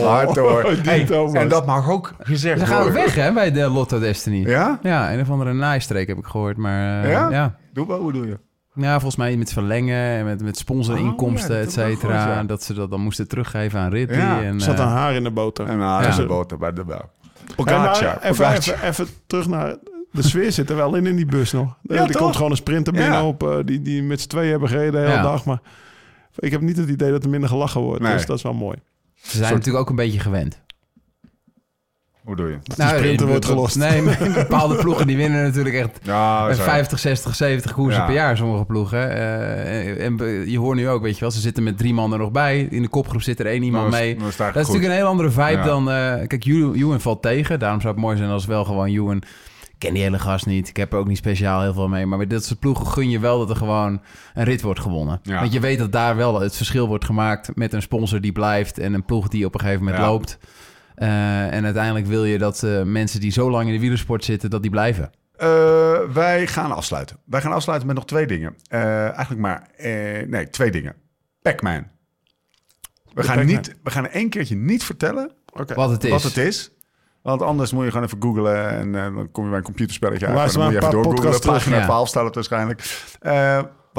[SPEAKER 1] Hard hoor. Hey,
[SPEAKER 2] Thomas.
[SPEAKER 1] en dat mag ook gezegd
[SPEAKER 3] Ze gaan ook
[SPEAKER 1] worden.
[SPEAKER 3] weg hè, bij de Lotto Destiny.
[SPEAKER 1] Ja?
[SPEAKER 3] Ja, een of andere naaistreek heb ik gehoord. Maar eh,
[SPEAKER 1] Ja?
[SPEAKER 3] ja?
[SPEAKER 1] Doe wel, hoe doe je?
[SPEAKER 3] Ja, volgens mij met verlengen en met, met sponsorinkomsten,
[SPEAKER 1] Oh, ja,
[SPEAKER 3] et
[SPEAKER 1] dat
[SPEAKER 3] cetera.
[SPEAKER 1] ja.
[SPEAKER 3] Dat ze dat dan moesten teruggeven aan Ridley.
[SPEAKER 1] Ja,
[SPEAKER 3] en,
[SPEAKER 2] Er zat
[SPEAKER 3] eh,
[SPEAKER 2] een haar in de boter.
[SPEAKER 1] En nou,
[SPEAKER 3] Ja.
[SPEAKER 1] is de boter bij de bel.
[SPEAKER 2] En nou,
[SPEAKER 1] Pogacar.
[SPEAKER 2] even, even, even terug naar... De sfeer zit er wel in in die bus nog.
[SPEAKER 1] Ja,
[SPEAKER 2] er
[SPEAKER 1] toch?
[SPEAKER 2] komt gewoon een sprinter
[SPEAKER 1] Ja.
[SPEAKER 2] binnen op, eh, die, die met z'n tweeën hebben gereden de hele
[SPEAKER 3] Ja.
[SPEAKER 2] dag. Maar ik heb niet het idee dat er minder gelachen wordt.
[SPEAKER 1] Nee.
[SPEAKER 2] Dus dat is wel mooi.
[SPEAKER 3] ze zijn natuurlijk ook een beetje gewend.
[SPEAKER 1] Hoe doe je?
[SPEAKER 3] Nou,
[SPEAKER 2] sprinter
[SPEAKER 3] eh,
[SPEAKER 2] wordt gelost.
[SPEAKER 3] Nee, bepaalde ploegen die winnen natuurlijk echt
[SPEAKER 1] Ja,
[SPEAKER 3] met
[SPEAKER 1] zo.
[SPEAKER 3] 50, 60, 70 koersen
[SPEAKER 1] Ja.
[SPEAKER 3] per jaar, sommige ploegen. Eh, en je hoort nu ook, weet je wel, ze zitten met drie man er nog bij. In de kopgroep zit er één iemand
[SPEAKER 1] Nou, is-
[SPEAKER 3] mee.
[SPEAKER 1] nou
[SPEAKER 3] Dat is
[SPEAKER 1] eigenlijk
[SPEAKER 3] natuurlijk een heel andere vibe
[SPEAKER 1] Ja.
[SPEAKER 3] dan... eh, kijk, Ewan valt tegen. Daarom zou het mooi zijn als wel gewoon Ewan... Ik ken die hele gast niet. Ik heb er ook niet speciaal heel veel mee. Maar met dit soort ploegen gun je wel dat er gewoon een rit wordt gewonnen.
[SPEAKER 1] Ja.
[SPEAKER 3] Want je weet dat daar wel het verschil wordt gemaakt met een sponsor die blijft... en een ploeg die op een gegeven moment
[SPEAKER 1] Ja.
[SPEAKER 3] loopt. Eh, en uiteindelijk wil je dat eh, mensen die zo lang in de wielersport zitten... dat die blijven.
[SPEAKER 1] Eh, wij gaan afsluiten. Wij gaan afsluiten met nog twee dingen. Eh, eigenlijk maar, eh, nee, twee dingen. Pac-Man. We gaan, niet, we gaan één keertje niet vertellen
[SPEAKER 2] Oké.
[SPEAKER 3] Wat het is.
[SPEAKER 1] wat het is. Want anders moet je gewoon even googlen en dan kom je bij een computerspelletje uit. En dan
[SPEAKER 2] maar
[SPEAKER 1] moet je
[SPEAKER 2] een
[SPEAKER 1] even
[SPEAKER 2] podcasts
[SPEAKER 1] Pagina
[SPEAKER 3] terug.
[SPEAKER 1] 12 staat het waarschijnlijk.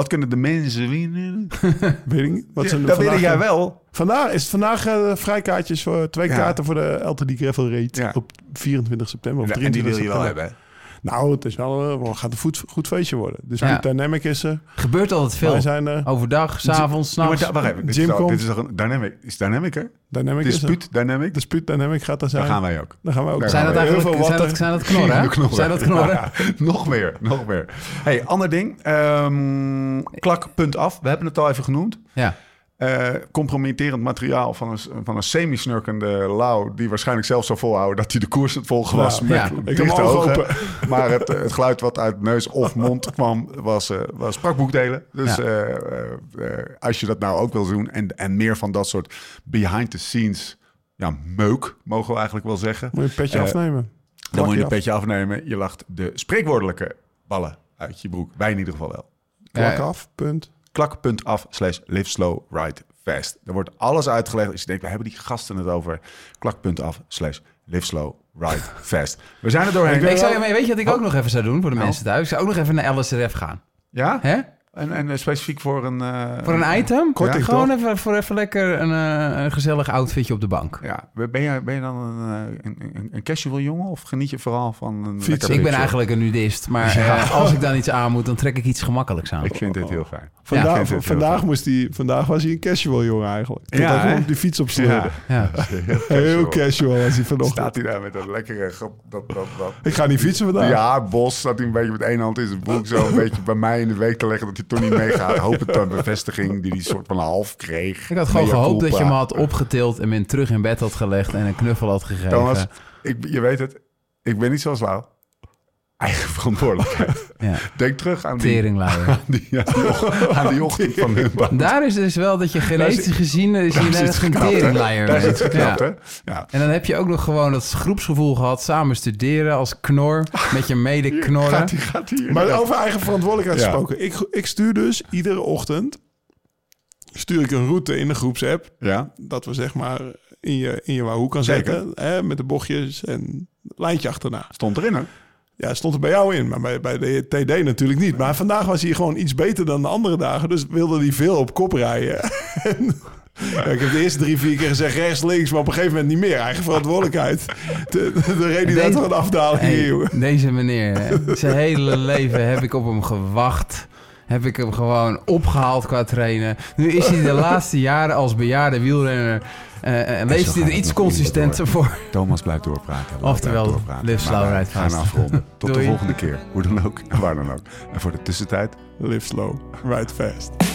[SPEAKER 1] Wat kunnen de mensen winnen?
[SPEAKER 2] Weet ik niet. Wat zijn
[SPEAKER 1] dat weet jij wel.
[SPEAKER 2] Vandaag is het vandaag eh, vrijkaartjes voor twee
[SPEAKER 1] Ja.
[SPEAKER 2] kaarten voor de LTD Gravel Raid
[SPEAKER 1] Ja.
[SPEAKER 2] op 24 september of
[SPEAKER 1] Ja, en
[SPEAKER 2] 23
[SPEAKER 1] die wil je wel hebben.
[SPEAKER 2] Nou, het is wel, eh, gaat een goed, goed feestje worden. Dus
[SPEAKER 3] Ja.
[SPEAKER 2] ja. Dynamic is er.
[SPEAKER 3] Gebeurt altijd veel.
[SPEAKER 2] Wij zijn er.
[SPEAKER 3] Overdag, s'avonds,
[SPEAKER 1] Ja,
[SPEAKER 3] s'nachts.
[SPEAKER 1] da- wacht even. Dit,
[SPEAKER 2] Jim
[SPEAKER 1] is, al-
[SPEAKER 2] komt.
[SPEAKER 1] dit is toch een dynamic? Is dynamic er?
[SPEAKER 2] Dynamic is er.
[SPEAKER 1] Dispuut dynamic?
[SPEAKER 2] Dispuut Dynamic gaat er zijn.
[SPEAKER 1] Daar gaan wij ook.
[SPEAKER 2] Dan gaan we ook.
[SPEAKER 1] Daar
[SPEAKER 3] zijn dat.
[SPEAKER 2] Heel
[SPEAKER 3] eigenlijk
[SPEAKER 2] veel
[SPEAKER 3] zijn dat, zijn dat knorren? hè?
[SPEAKER 1] Gieren knorren.
[SPEAKER 3] Zijn dat knorren?
[SPEAKER 1] Ja, nog meer, nog meer. Hey, ander ding. Ehm klak, punt af. We hebben het al even genoemd.
[SPEAKER 3] Ja.
[SPEAKER 1] Eh, compromitterend materiaal van een, van een semi-snurkende lauw... die waarschijnlijk zelf zou volhouden dat hij de koers het volgen was.
[SPEAKER 2] Ja,
[SPEAKER 1] met
[SPEAKER 3] ja.
[SPEAKER 2] Ik heb open.
[SPEAKER 1] Maar het, het geluid wat uit neus of mond kwam, was, eh was sprakboekdelen. Dus
[SPEAKER 3] Ja.
[SPEAKER 1] eh, als je dat nou ook wil doen... en, en meer van dat soort behind-the-scenes... Ja, meuk, mogen we eigenlijk wel zeggen.
[SPEAKER 2] Moet je een petje afnemen.
[SPEAKER 1] Dan moet je een petje afnemen. Je lacht de spreekwoordelijke ballen uit je broek. Wij in ieder geval wel.
[SPEAKER 2] Klak af, punt.
[SPEAKER 1] Klak.af slash live slow, ride fast. Er wordt alles uitgelegd. Als je denkt, we hebben die gasten het over. Klak.af slash live slow, ride fast. We zijn er doorheen.
[SPEAKER 3] Ik zou, maar weet je wat ik ook nog even zou doen voor de
[SPEAKER 1] Nou.
[SPEAKER 3] mensen thuis? Ik zou ook nog even naar LSRF gaan.
[SPEAKER 1] Ja?
[SPEAKER 3] Hè?
[SPEAKER 1] En, en eh, specifiek voor een... eh,
[SPEAKER 3] Voor een item?
[SPEAKER 1] Korting,
[SPEAKER 3] Gewoon even, voor even lekker een, eh, een gezellig outfitje op de bank.
[SPEAKER 1] Ja, ben je, ben je dan een, eh, een, een, casual jongen of geniet je vooral van een
[SPEAKER 2] Fiets.
[SPEAKER 3] Ik ben eigenlijk een nudist, maar als ik dan iets aan moet, dan trek ik iets gemakkelijks aan.
[SPEAKER 1] Ik vind dit heel fijn. Dit heel
[SPEAKER 2] vandaag,
[SPEAKER 1] fijn.
[SPEAKER 2] moest hij, vandaag was hij een casual jongen eigenlijk. Tot
[SPEAKER 1] Ja,
[SPEAKER 2] hij op die fiets op.
[SPEAKER 1] Ja,
[SPEAKER 3] Ja.
[SPEAKER 2] Heel casual was hij vanochtend.
[SPEAKER 1] Staat hij daar met een lekkere... Dat, dat, dat.
[SPEAKER 2] Ik ga niet fietsen vandaag.
[SPEAKER 1] Ja, Bos staat hij een beetje met één hand in zijn broek... zo een beetje bij mij in de week te leggen dat toch niet meegaat. Hoop het een bevestiging die hij soort van half kreeg.
[SPEAKER 3] Ik had gewoon gehoopt dat je me had opgetild en me terug in bed had gelegd en een knuffel had gegeven.
[SPEAKER 1] Thomas, ik, je weet het, ik ben niet zoals Lau. Eigen verantwoordelijkheid.
[SPEAKER 3] Ja,
[SPEAKER 1] Denk terug aan die, aan die, aan die, ochtend, aan die ochtend van hun baan.
[SPEAKER 3] Daar is dus wel dat je genetisch gezien is je net teringleier.
[SPEAKER 1] Daar is het geknapt,
[SPEAKER 3] Ja.
[SPEAKER 1] hè? Ja.
[SPEAKER 3] En dan heb je ook nog gewoon dat groepsgevoel gehad, samen studeren als knor, met je mede-knorren.
[SPEAKER 1] Gaat hij gaat hier.
[SPEAKER 2] Maar over eigen verantwoordelijkheid
[SPEAKER 1] Ja.
[SPEAKER 2] gesproken. Ik, ik stuur dus iedere ochtend stuur ik een route in de groepsapp.
[SPEAKER 1] Ja,
[SPEAKER 2] Dat we zeg maar in je, in je Wahoo kan
[SPEAKER 1] Zeker.
[SPEAKER 2] zetten. Hè, met de bochtjes en lijntje achterna.
[SPEAKER 1] stond erin, hè?
[SPEAKER 2] Ja, stond er bij jou in, maar bij, bij de TD natuurlijk niet. Maar vandaag was hij gewoon iets beter dan de andere dagen. Dus wilde hij veel op kop rijden. En, ja, ik heb de eerste drie, vier keer gezegd rechts, links, maar op een gegeven moment niet meer. Eigen verantwoordelijkheid. De, daar
[SPEAKER 3] Deze-
[SPEAKER 2] toch een afdaling
[SPEAKER 3] Hey,
[SPEAKER 2] jongen.
[SPEAKER 3] deze meneer, zijn hele leven heb ik op hem gewacht. Heb ik hem gewoon opgehaald qua trainen. Nu is hij de laatste jaren als bejaarde wielrenner. Eh, en
[SPEAKER 1] zo
[SPEAKER 3] hij
[SPEAKER 1] gaat
[SPEAKER 3] er iets consistenter voor.
[SPEAKER 1] Thomas blijft doorpraten.
[SPEAKER 3] Oftewel, live
[SPEAKER 1] Maar
[SPEAKER 3] slow, ride
[SPEAKER 1] gaan
[SPEAKER 3] fast.
[SPEAKER 1] afronden. Tot de volgende keer. Hoe dan ook en waar dan ook. En voor de tussentijd...
[SPEAKER 2] Live slow, ride fast.